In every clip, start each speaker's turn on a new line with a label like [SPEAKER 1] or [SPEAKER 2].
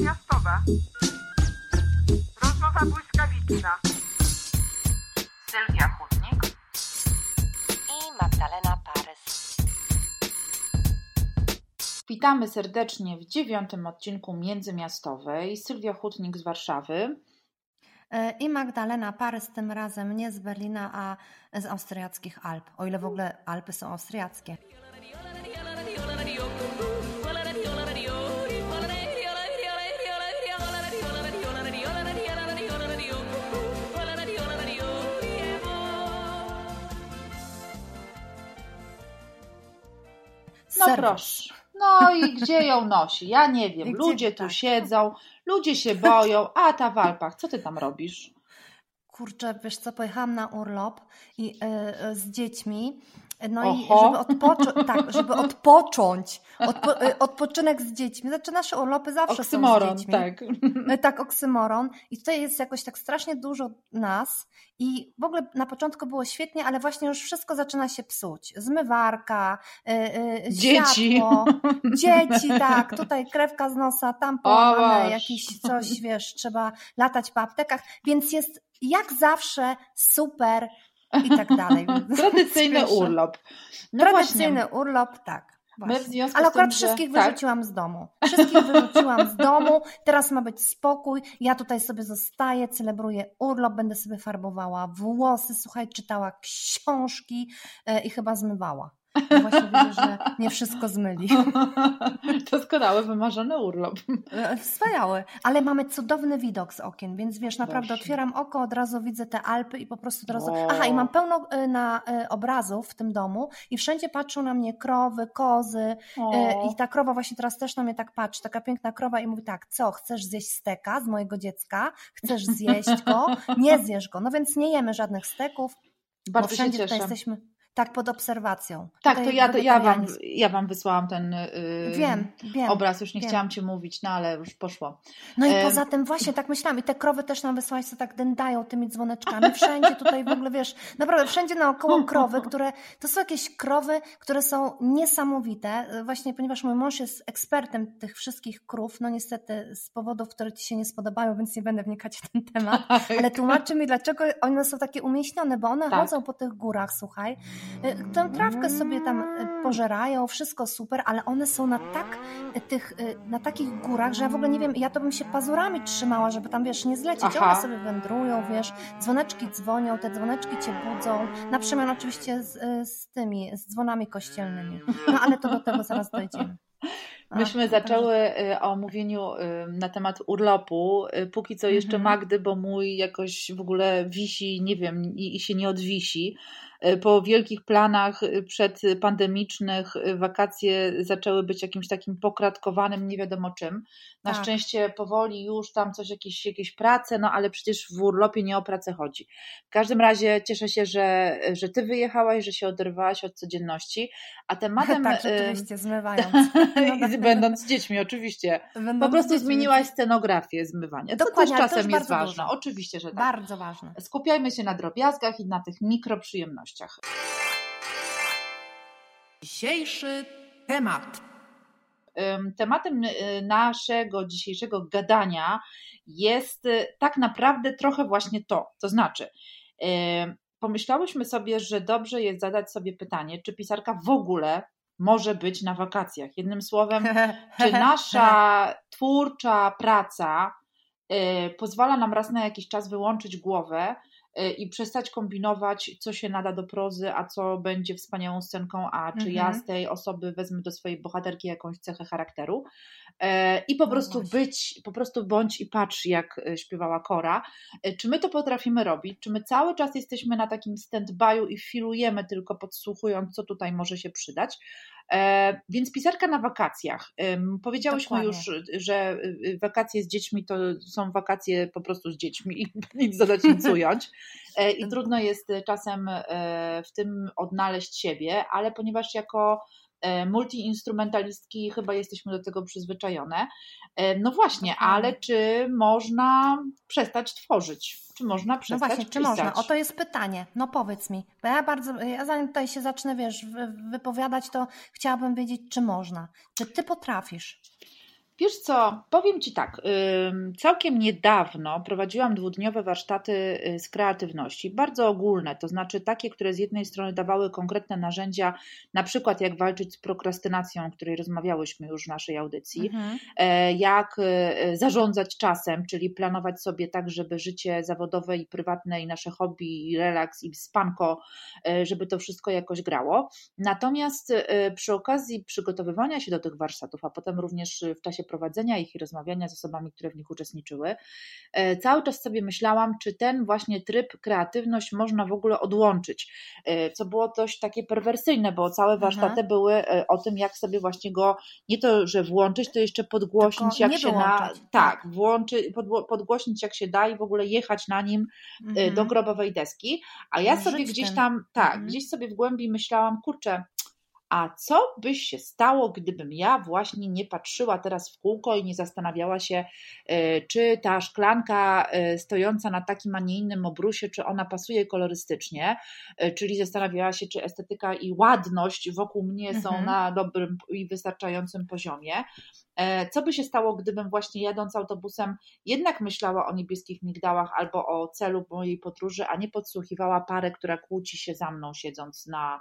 [SPEAKER 1] międzymiastowe. Rozmowa błyskawiczna. Sylwia Chudnik
[SPEAKER 2] i Magdalena Parys.
[SPEAKER 3] Witamy serdecznie w dziewiątym odcinku Międzymiastowej. Sylwia Hutnik z Warszawy.
[SPEAKER 2] E, I Magdalena Parys tym razem nie z Berlina, a z austriackich Alp. O ile w ogóle Alpy są austriackie.
[SPEAKER 3] No Serwis. proszę. No i gdzie ją nosi? Ja nie wiem. Ludzie tu tak? siedzą, ludzie się boją, a ta w Alpach, co ty tam robisz?
[SPEAKER 2] Kurczę, wiesz co, pojechałam na urlop i yy, z dziećmi no Oho. i żeby, odpocząć, tak, żeby odpocząć, Odpo y, odpoczynek z dziećmi. Znaczy nasze urlopy zawsze oksymoron, są z dziećmi.
[SPEAKER 3] tak.
[SPEAKER 2] Y, tak, oksymoron. I tutaj jest jakoś tak strasznie dużo nas i w ogóle na początku było świetnie, ale właśnie już wszystko zaczyna się psuć. Zmywarka, yy, dzieci. Światło, dzieci, tak, tutaj krewka z nosa, tam połamane, jakiś coś, wiesz, trzeba latać po aptekach, więc jest jak zawsze super i tak dalej.
[SPEAKER 3] Tradycyjny urlop.
[SPEAKER 2] No Tradycyjny właśnie. urlop, tak. Ale akurat tym, wszystkich że... wyrzuciłam tak. z domu. Wszystkich wyrzuciłam z domu. Teraz ma być spokój. Ja tutaj sobie zostaję, celebruję urlop, będę sobie farbowała włosy, słuchaj, czytała książki yy, i chyba zmywała. Właśnie widzę, że nie wszystko zmyli.
[SPEAKER 3] Doskonały, wymarzony urlop.
[SPEAKER 2] E, wspaniały, ale mamy cudowny widok z okien, więc wiesz, naprawdę Boże. otwieram oko, od razu widzę te Alpy i po prostu od razu... Aha, i mam pełno e, na e, obrazów w tym domu i wszędzie patrzą na mnie krowy, kozy o. i ta krowa właśnie teraz też na mnie tak patrzy, taka piękna krowa i mówi tak, co, chcesz zjeść steka z mojego dziecka? Chcesz zjeść go? Nie zjesz go. No więc nie jemy żadnych steków, Bardzo bo wszędzie tutaj jesteśmy tak pod obserwacją.
[SPEAKER 3] Tak, Tutaj to ja, to ja, wam, ja wam wysłałam ten yy, wiem, wiem, obraz, już nie wiem. chciałam Ci mówić, no ale już poszło.
[SPEAKER 2] No i poza tym właśnie tak myślałam i te krowy też nam wysłałaś, co tak dędają tymi dzwoneczkami, wszędzie tutaj w ogóle, wiesz, naprawdę wszędzie naokoło krowy, które, to są jakieś krowy, które są niesamowite, właśnie ponieważ mój mąż jest ekspertem tych wszystkich krów, no niestety z powodów, które Ci się nie spodobają, więc nie będę wnikać w ten temat, ale tłumaczy mi, dlaczego one są takie umieśnione, bo one tak. chodzą po tych górach, słuchaj, tę trawkę sobie tam y, pożerają, wszystko super, ale one są na tak y, tych, na takich górach, że ja w ogóle nie wiem, ja to bym się pazurami trzymała, żeby tam, wiesz, nie zlecieć. Aha. One sobie wędrują, wiesz, dzwoneczki dzwonią, te dzwoneczki cię budzą, na przemian oczywiście z, z tymi, z dzwonami kościelnymi. No ale to do tego zaraz dojdziemy.
[SPEAKER 3] Myśmy zaczęły o mówieniu na temat urlopu. Póki co jeszcze mhm. Magdy, bo mój jakoś w ogóle wisi, nie wiem, i, i się nie odwisi. E, po wielkich planach e, przedpandemicznych e, wakacje zaczęły być jakimś takim pokratkowanym, nie wiadomo czym. Na tak. szczęście powoli już tam coś, jakieś, jakieś prace, no ale przecież w urlopie nie o pracę chodzi. W każdym razie cieszę się, że, że ty wyjechałaś, że się oderwałaś od codzienności, a tematem...
[SPEAKER 2] tak, rzeczywiście, zmywając.
[SPEAKER 3] No tak. Będąc z dziećmi, oczywiście. Będąc po prostu zmieniłaś scenografię zmywania.
[SPEAKER 2] Dokładnie,
[SPEAKER 3] to też czasem
[SPEAKER 2] to
[SPEAKER 3] jest ważne.
[SPEAKER 2] Dużo.
[SPEAKER 3] Oczywiście, że tak.
[SPEAKER 2] Bardzo ważne.
[SPEAKER 3] Skupiajmy się na drobiazgach i na tych mikroprzyjemnościach. Dzisiejszy temat. Tematem y, naszego dzisiejszego gadania jest y, tak naprawdę trochę właśnie to. To znaczy, pomyślałyśmy sobie, że dobrze jest zadać sobie pytanie, czy pisarka w ogóle może być na wakacjach. Jednym słowem, czy nasza twórcza praca y, pozwala nam raz na jakiś czas wyłączyć głowę i przestać kombinować, co się nada do prozy, a co będzie wspaniałą scenką, a czy mhm. ja z tej osoby wezmę do swojej bohaterki jakąś cechę charakteru. E, I po no prostu właśnie. być, po prostu bądź i patrz, jak e, śpiewała Kora. Czy my to potrafimy robić? Czy my cały czas jesteśmy na takim stand-by'u i filujemy tylko podsłuchując, co tutaj może się przydać? Więc pisarka na wakacjach. Powiedziałyśmy Dokładnie. już, że wakacje z dziećmi to są wakacje po prostu z dziećmi i nic dodać, nic ująć. I trudno jest czasem w tym odnaleźć siebie, ale ponieważ jako E, multiinstrumentalistki chyba jesteśmy do tego przyzwyczajone. E, no właśnie, ale czy można przestać tworzyć? Czy można przestać No właśnie,
[SPEAKER 2] czy można? Oto jest pytanie. No powiedz mi, bo ja bardzo, ja zanim tutaj się zacznę, wiesz, wypowiadać, to chciałabym wiedzieć, czy można. Czy ty potrafisz?
[SPEAKER 3] Wiesz co, powiem Ci tak, całkiem niedawno prowadziłam dwudniowe warsztaty y, z kreatywności, bardzo ogólne, to znaczy takie, które z jednej strony dawały konkretne narzędzia, na przykład jak walczyć z prokrastynacją, o której rozmawiałyśmy już w naszej audycji, mhm. E, jak y, zarządzać czasem, czyli planować sobie tak, żeby życie zawodowe i prywatne i nasze hobby, i relaks i spanko, e, żeby to wszystko jakoś grało. Natomiast przy okazji przygotowywania się do tych warsztatów, a potem również w czasie prowadzenia ich i rozmawiania z osobami, które w nich uczestniczyły, e, cały czas sobie myślałam, czy ten właśnie tryb kreatywność można w ogóle odłączyć, e, co było dość takie perwersyjne, bo całe mhm. warsztaty były e, o tym, jak sobie właśnie go nie to, że włączyć, to jeszcze podgłośnić, Tylko jak się na. Tak, tak, włączy, podgłośnić jak się da i w ogóle jechać na nim mhm. do grobowej deski. A ja sobie gdzieś tym. tam, tak, mhm. gdzieś sobie w głębi myślałam, kurczę, a co by się stało, gdybym ja właśnie nie patrzyła teraz w kółko i nie zastanawiała się, e, czy ta szklanka e, stojąca na takim, a nie innym obrusie, czy ona pasuje kolorystycznie, e, czyli zastanawiała się, czy estetyka i ładność wokół mnie mhm. są na dobrym i wystarczającym poziomie. Co by się stało, gdybym właśnie jadąc autobusem jednak myślała o niebieskich migdałach albo o celu mojej podróży, a nie podsłuchiwała parę, która kłóci się za mną siedząc na,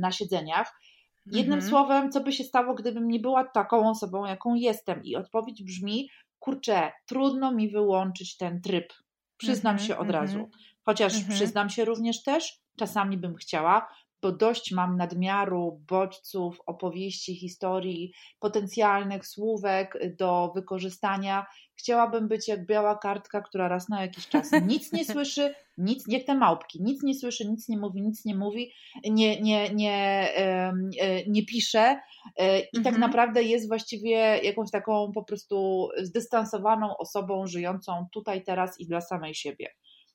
[SPEAKER 3] na siedzeniach. Jednym mhm. słowem, co by się stało, gdybym nie była taką osobą, jaką jestem? I odpowiedź brzmi: kurczę, trudno mi wyłączyć ten tryb. Przyznam mhm, się od razu. Mhm. Chociaż mhm. przyznam się również też, czasami bym chciała, bo dość mam nadmiaru bodźców, opowieści, historii, potencjalnych słówek do wykorzystania. Chciałabym być jak biała kartka, która raz na jakiś czas nic nie słyszy, nic, jak te małpki, nic nie słyszy, nic nie mówi, nic nie mówi, nie, nie, nie, e, nie pisze e, i tak mhm. tak naprawdę jest właściwie jakąś taką po prostu zdystansowaną osobą żyjącą tutaj, teraz i dla samej siebie.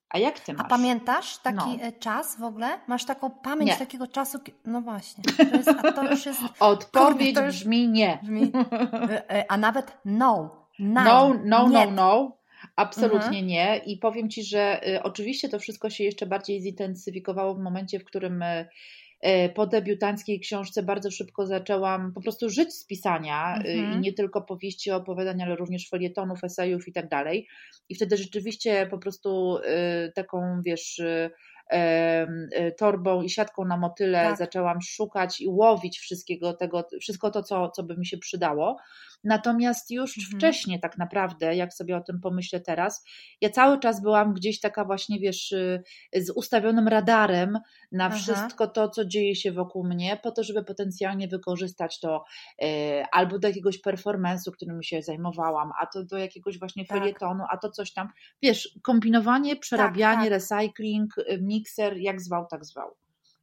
[SPEAKER 3] A jak ty masz?
[SPEAKER 2] A pamiętasz taki no. E, czas w ogóle? Masz taką pamięć nie. takiego czasu? No właśnie. To jest, to już jest.
[SPEAKER 3] Odpowiedź kurde, już brzmi nie. Brzmi,
[SPEAKER 2] e, e, a nawet no.
[SPEAKER 3] No, no, no, no, no. Absolutnie mhm. nie. I powiem Ci, że y, oczywiście to wszystko się jeszcze bardziej zintensyfikowało w momencie, w którym y, po debiutanckiej książce bardzo szybko zaczęłam po prostu żyć z pisania y, mhm. i nie tylko powieści, opowiadań, ale również felietonów, esejów i tak dalej. I wtedy rzeczywiście po prostu y, taką, wiesz, torbą i siatką na motyle tak. zaczęłam szukać i łowić wszystkiego tego, wszystko to, co, co by mi się przydało. Natomiast już mhm. wcześniej, tak naprawdę, jak sobie o tym pomyślę teraz, ja cały czas byłam gdzieś taka właśnie, wiesz, y, z ustawionym radarem na Aha. wszystko to, co dzieje się wokół mnie, po to, żeby potencjalnie wykorzystać to e, albo do jakiegoś performance'u, którym się zajmowałam, a to do jakiegoś właśnie tak. felietonu, a to coś tam. Wiesz, kombinowanie, przerabianie, tak, tak. recycling, y, mikser, jak zwał, tak zwał.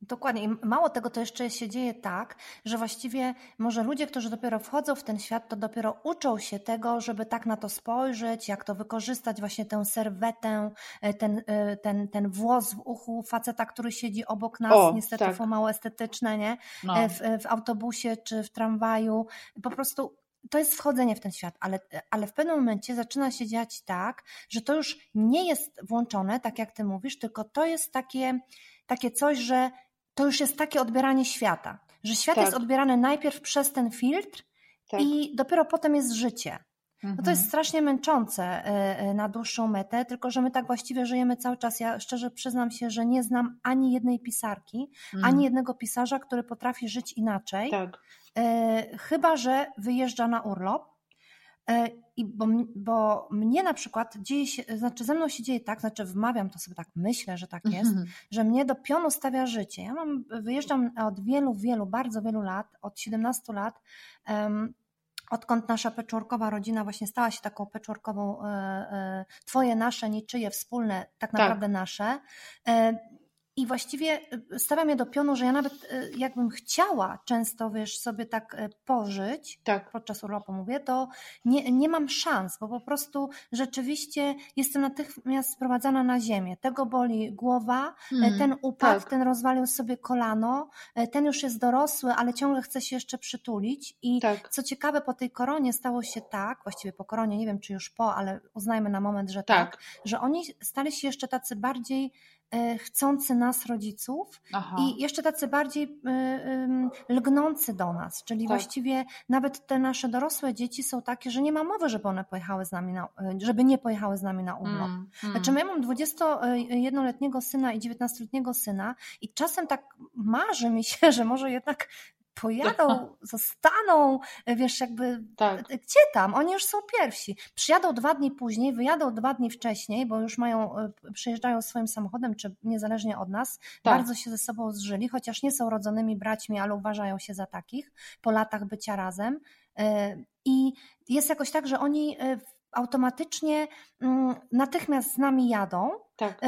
[SPEAKER 2] Dokładnie. I mało tego, to jeszcze się dzieje tak, że właściwie może ludzie, którzy dopiero wchodzą w ten świat, to dopiero uczą się tego, żeby tak na to spojrzeć, jak to wykorzystać, właśnie tę serwetę, e, ten, e, ten, ten włos w uchu faceta, który siedzi obok nas, o, niestety tak. mało estetyczne, nie? No. E, w, w autobusie czy w tramwaju. Po prostu to jest wchodzenie w ten świat, ale, ale w pewnym momencie zaczyna się dziać tak, że to już nie jest włączone, tak jak ty mówisz, tylko to jest takie, takie coś, że to już jest takie odbieranie świata, że świat tak. jest odbierany najpierw przez ten filtr tak. i dopiero potem jest życie. No to jest mhm. strasznie męczące e, e, na dłuższą metę, tylko że my tak właściwie żyjemy cały czas. Ja szczerze przyznam się, że nie znam ani jednej pisarki, mhm. ani jednego pisarza, który potrafi żyć inaczej. Tak. E, chyba, że wyjeżdża na urlop E, I bo, bo mnie na przykład dzieje się, znaczy ze mną się dzieje tak, znaczy wmawiam to sobie tak, myślę, że tak jest, mm -hmm. że mnie do pionu stawia życie. Ja mam, wyjeżdżam od wielu, wielu, bardzo wielu lat, od 17 lat, um, odkąd nasza peczworkowa rodzina właśnie stała się taką peczworkową, e, e, twoje, nasze, niczyje, wspólne, tak, tak. naprawdę tak. nasze. E, i właściwie y, stawia mnie do pionu, że ja nawet y, jakbym chciała często, wiesz, sobie tak y, pożyć, tak. podczas urlopu mówię, to nie, nie mam szans, bo po prostu rzeczywiście jestem natychmiast sprowadzana na ziemię. Tego boli głowa, mm, ten upadł, tak. ten rozwalił sobie kolano, ten już jest dorosły, ale ciągle chce się jeszcze przytulić. I tak. co ciekawe, po tej koronie stało się tak, właściwie po koronie, nie wiem czy już po, ale uznajmy na moment, że tak, tak że oni stali się jeszcze tacy bardziej e, chcący nas rodziców Aha. i jeszcze tacy bardziej lgnący do nas, czyli tak. właściwie nawet te nasze dorosłe dzieci są takie, że nie ma mowy, żeby one pojechały z nami na, żeby nie pojechały z nami na urlop. Mm, mm. Znaczy ja mam 21-letniego syna i 19-letniego syna i czasem tak marzy mi się, że może jednak pojadą, zostaną, wiesz, jakby tak. gdzie tam? Oni już są pierwsi. Przyjadą dwa dni później, wyjadą dwa dni wcześniej, bo już mają, e, przyjeżdżają swoim samochodem, czy niezależnie od nas, tak. bardzo się ze sobą zżyli, chociaż nie są rodzonymi braćmi, ale uważają się za takich po latach bycia razem. E, I jest jakoś tak, że oni e, automatycznie mm, natychmiast z nami jadą. Tak.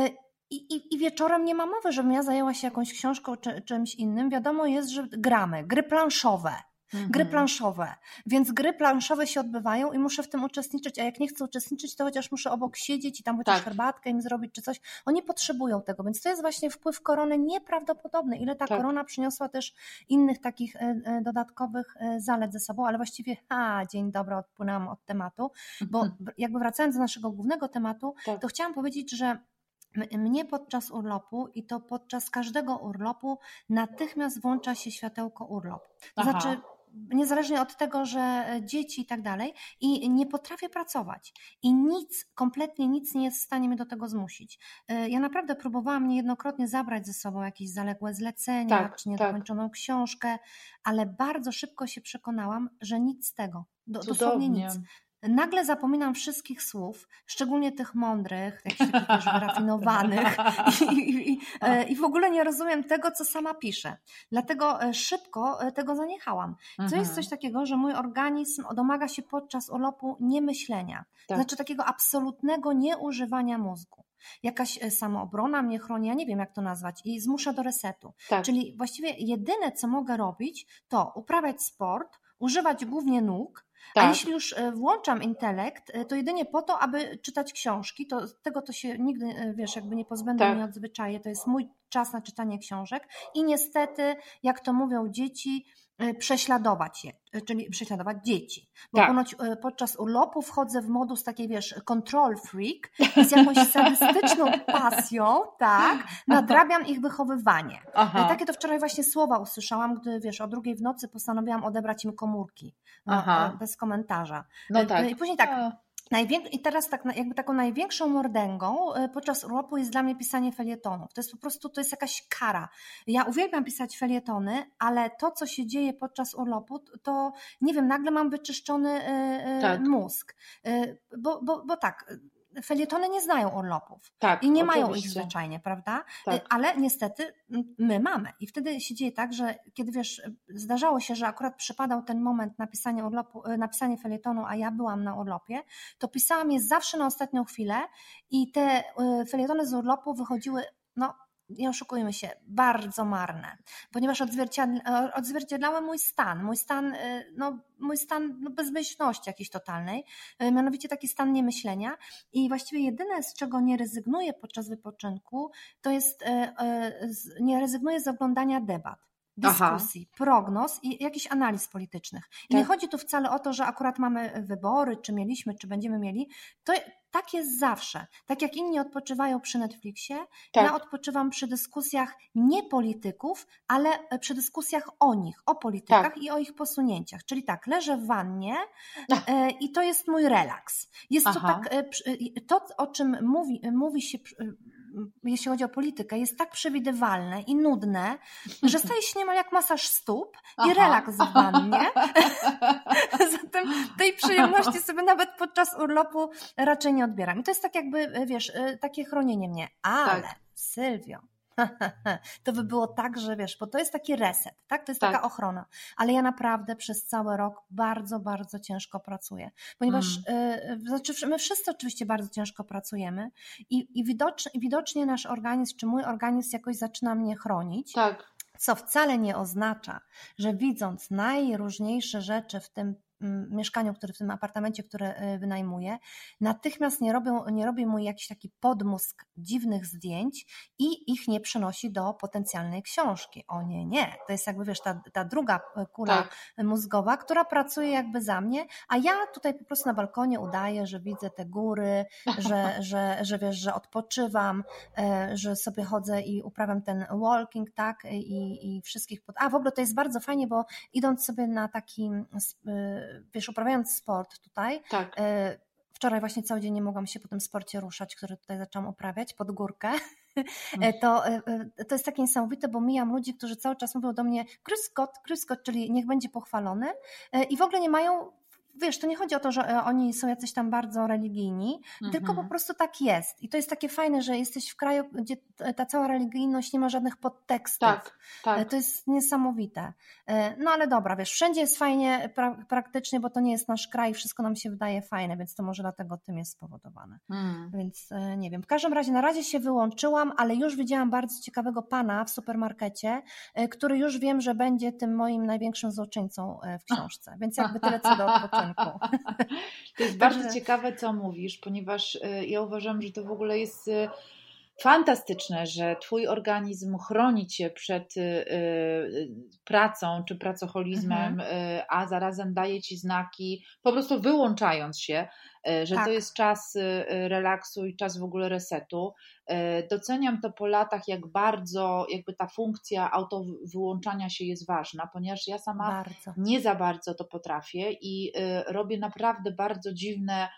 [SPEAKER 2] I, i, I wieczorem nie ma mowy, żebym ja zajęła się jakąś książką czy czymś innym. Wiadomo jest, że gramy, gry planszowe. Mhm. Gry planszowe, więc gry planszowe się odbywają i muszę w tym uczestniczyć, a jak nie chcę uczestniczyć, to chociaż muszę obok siedzieć i tam chociaż tak. herbatkę im zrobić czy coś. Oni potrzebują tego, więc to jest właśnie wpływ korony nieprawdopodobny. Ile ta tak. korona przyniosła też innych takich e, e, dodatkowych e, zalet ze sobą, ale właściwie, a dzień dobry, odpłynęłam od tematu, bo mhm. jakby wracając do naszego głównego tematu, tak. to chciałam powiedzieć, że mnie podczas urlopu i to podczas każdego urlopu natychmiast włącza się światełko urlop. To Aha. znaczy, niezależnie od tego, że dzieci i tak dalej, i nie potrafię pracować. I nic, kompletnie nic nie jest w stanie mnie do tego zmusić. E, ja naprawdę próbowałam niejednokrotnie zabrać ze sobą jakieś zaległe zlecenia, tak, czy niedokończoną tak. książkę, ale bardzo szybko się przekonałam, że nic z tego. Do, dosłownie nic nagle zapominam wszystkich słów, szczególnie tych mądrych, jakichś takich też wyrafinowanych i, i, e, i, w ogóle nie rozumiem tego, co sama piszę. Dlatego e, szybko e, tego zaniechałam. Co mhm. jest coś takiego, że mój organizm domaga się podczas urlopu niemyślenia. Tak. Znaczy takiego absolutnego nieużywania mózgu jakaś samoobrona mnie chroni, ja nie wiem jak to nazwać, i zmusza do resetu. Tak. Czyli właściwie jedyne, co mogę robić, to uprawiać sport, używać głównie nóg, tak. A jeśli już e, włączam intelekt, e, to jedynie po to, aby czytać książki, to tego to się nigdy, e, wiesz, jakby nie pozbędę tak. mnie od zwyczaju, to jest mój czas na czytanie książek i niestety, jak to mówią dzieci, prześladować je, y, czyli prześladować dzieci. Bo tak. ponoć y, podczas urlopu wchodzę w modus takiej, wiesz, control freak i z jakąś sadystyczną pasją, tak, nadrabiam ich wychowywanie. Aha. Takie to wczoraj właśnie słowa usłyszałam, gdy, wiesz, o drugiej w nocy postanowiłam odebrać im komórki. Aha. Bez komentarza. No tak. I później tak, I teraz tak, jakby taką największą mordęgą e, podczas urlopu jest dla mnie pisanie felietonów. To jest po prostu, to jest jakaś kara. Ja uwielbiam pisać felietony, ale to, co się dzieje podczas urlopu, to nie wiem, nagle mam wyczyszczony e, e, tak. mózg. Bo, bo, bo tak, felietony nie znają urlopów tak, i nie oczywiście. mają ich zwyczajnie, prawda? Tak. Ale niestety my mamy. I wtedy się dzieje tak, że kiedy wiesz, zdarzało się, że akurat przypadał ten moment napisania, urlopu, napisania felietonu, a ja byłam na urlopie, to pisałam je zawsze na ostatnią chwilę i te y, felietony z urlopu wychodziły no, nie oszukujmy się, bardzo marne, ponieważ odzwierciedlały mój stan, mój stan, y, no, mój stan no, bezmyślności jakiejś totalnej, y, mianowicie taki stan niemyślenia. I właściwie jedyne, z czego nie rezygnuję podczas wypoczynku, to jest, nie rezygnuję z oglądania debat dyskusji, Aha. prognoz i jakichś analiz politycznych. I tak. nie chodzi tu wcale o to, że akurat mamy wybory, czy mieliśmy, czy będziemy mieli. To tak jest zawsze. Tak jak inni odpoczywają przy Netflixie, tak. ja odpoczywam przy dyskusjach nie polityków, ale e, przy dyskusjach o nich, o politykach tak. i o ich posunięciach. Czyli tak, leżę w wannie e, i to jest mój relaks. Jest Aha. to tak, e, to o czym mówi, mówi się jeśli chodzi o politykę, jest tak przewidywalne i nudne, że staje się niemal jak masaż stóp i relaks w wannie. Zatem tej przyjemności sobie nawet podczas urlopu raczej nie odbieram. I to jest tak jakby, wiesz, takie chronienie mnie. Ale tak. Sylwio, to by było tak, że wiesz, bo to jest taki reset, tak? To jest tak. taka ochrona. Ale ja naprawdę przez cały rok bardzo, bardzo ciężko pracuję, ponieważ mm. y, znaczy my wszyscy oczywiście bardzo ciężko pracujemy i, i widocznie, widocznie nasz organizm, czy mój organizm jakoś zaczyna mnie chronić. Tak. Co wcale nie oznacza, że widząc najróżniejsze rzeczy w tym mieszkaniu, który, w tym apartamencie, który wynajmuję, natychmiast nie, robią, nie robi mu jakiś taki podmusk dziwnych zdjęć i ich nie przenosi do potencjalnej książki. O nie, nie. To jest jakby, wiesz, ta, ta druga kula tak. mózgowa, która pracuje jakby za mnie, a ja tutaj po prostu na balkonie udaję, że widzę te góry, że, że, że wiesz, że odpoczywam, że sobie chodzę i uprawiam ten walking, tak, i, i wszystkich pod... A w ogóle to jest bardzo fajnie, bo idąc sobie na taki, wiesz, uprawiając sport tutaj, tak. E, wczoraj właśnie cały dzień nie mogłam się po tym sporcie ruszać, który tutaj zaczęłam uprawiać pod górkę, e, to, e, to jest takie niesamowite, bo mijam ludzi, którzy cały czas mówią do mnie Chris Scott, Chris Scott, czyli niech będzie pochwalony i w ogóle nie mają wiesz, to nie chodzi o to, że e, oni są jacyś tam bardzo religijni, mhm. tylko po mhm. prostu tak jest. I to jest takie fajne, że jesteś w kraju, gdzie ta cała religijność nie ma żadnych podtekstów. Tak, tak. E, to jest niesamowite. E, no ale dobra, wiesz, wszędzie jest fajnie, pra praktycznie, bo to nie jest nasz kraj, wszystko nam się wydaje fajne, więc to może dlatego tym jest spowodowane. Hmm. Więc nie wiem. W każdym razie na razie się wyłączyłam, ale już widziałam bardzo ciekawego pana w supermarkecie, który już wiem, że będzie tym moim największym złoczyńcą w książce. Więc jakby tyle co do odpoczynku.
[SPEAKER 3] To jest bardzo ciekawe, co mówisz, ponieważ y, ja uważam, że to w ogóle jest y, fantastyczne, że Twój organizm chroni Cię przed y, pracą czy pracoholizmem, mhm. a zarazem daje Ci znaki, po prostu wyłączając się, że tak. to jest czas relaksu i czas w ogóle resetu. Doceniam to po latach, jak bardzo jakby ta funkcja auto wyłączania się jest ważna, ponieważ ja sama bardzo. nie za bardzo to potrafię i robię naprawdę bardzo dziwne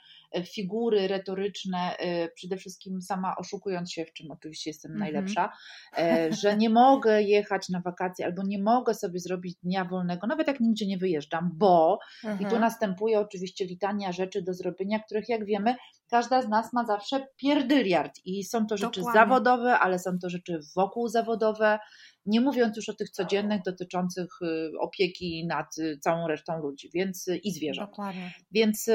[SPEAKER 3] figury retoryczne, e, przede wszystkim sama oszukując się, w czym oczywiście jestem mm -hmm. najlepsza, e, że nie mogę jechać na wakacje albo nie mogę sobie zrobić dnia wolnego, nawet jak nigdzie nie wyjeżdżam, bo mm -hmm. i tu mhm. następuje oczywiście litania rzeczy do zrobienia, których jak wiemy, każda z nas ma zawsze pierdyliard i są to rzeczy Dokładnie. zawodowe, ale są to rzeczy wokół zawodowe, nie mówiąc już o tych codziennych dotyczących y, opieki nad y, całą resztą ludzi więc y, i zwierząt. Dokładnie. Więc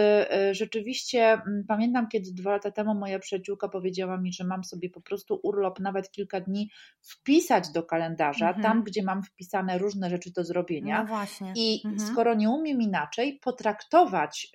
[SPEAKER 3] rzeczywiście mm, pamiętam, kiedy dwa lata temu moja przyjaciółka powiedziała mi, że mam sobie po prostu urlop nawet kilka dni wpisać do kalendarza, mhm. tam gdzie mam wpisane różne rzeczy do zrobienia.
[SPEAKER 2] No właśnie.
[SPEAKER 3] I mhm. skoro nie umiem inaczej, potraktować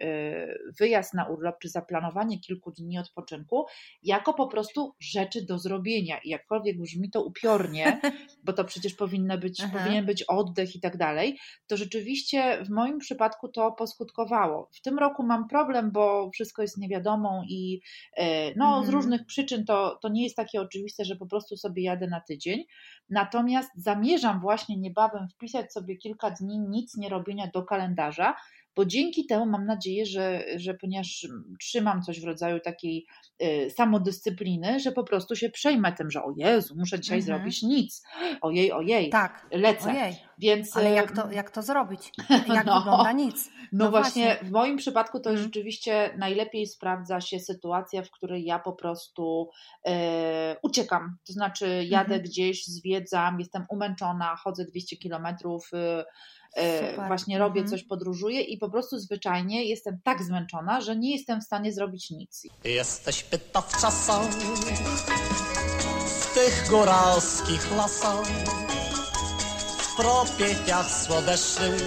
[SPEAKER 3] wyjazd na urlop czy zaplanowanie kilku dni odpoczynku jako po prostu rzeczy do zrobienia. I jakkolwiek brzmi to upiornie, bo to przecież powinno być, powinien być oddech i tak dalej, to rzeczywiście w moim przypadku to poskutkowało. W tym roku mam problem, bo wszystko jest niewiadomą i e, no, mhm. z różnych przyczyn to, to nie jest takie oczywiste, że po prostu sobie jadę na tydzień. Natomiast zamierzam właśnie niebawem wpisać sobie kilka dni nic nie robienia do kalendarza, bo dzięki temu mam nadzieję, że, że ponieważ trzymam coś w rodzaju takiej y, samodyscypliny, że po prostu się przejmę tym, że o Jezu, muszę dzisiaj mhm. zrobić nic. Ojej, ojej, tak. lecę. Ojej.
[SPEAKER 2] Więc, Ale jak to, jak to zrobić? Jak no, wygląda nic?
[SPEAKER 3] No, no właśnie, właśnie, w moim przypadku to mhm. rzeczywiście najlepiej sprawdza się sytuacja, w której ja po prostu e, uciekam. To znaczy jadę mhm. gdzieś, zwiedzam, jestem umęczona, chodzę 200 kilometrów, e, E, Super. właśnie robię mhm. coś, podróżuję i po prostu zwyczajnie jestem tak zmęczona, że nie jestem w stanie zrobić nic. Jesteś pyta w czasach, w tych góralskich lasach, w propieciach słodecznych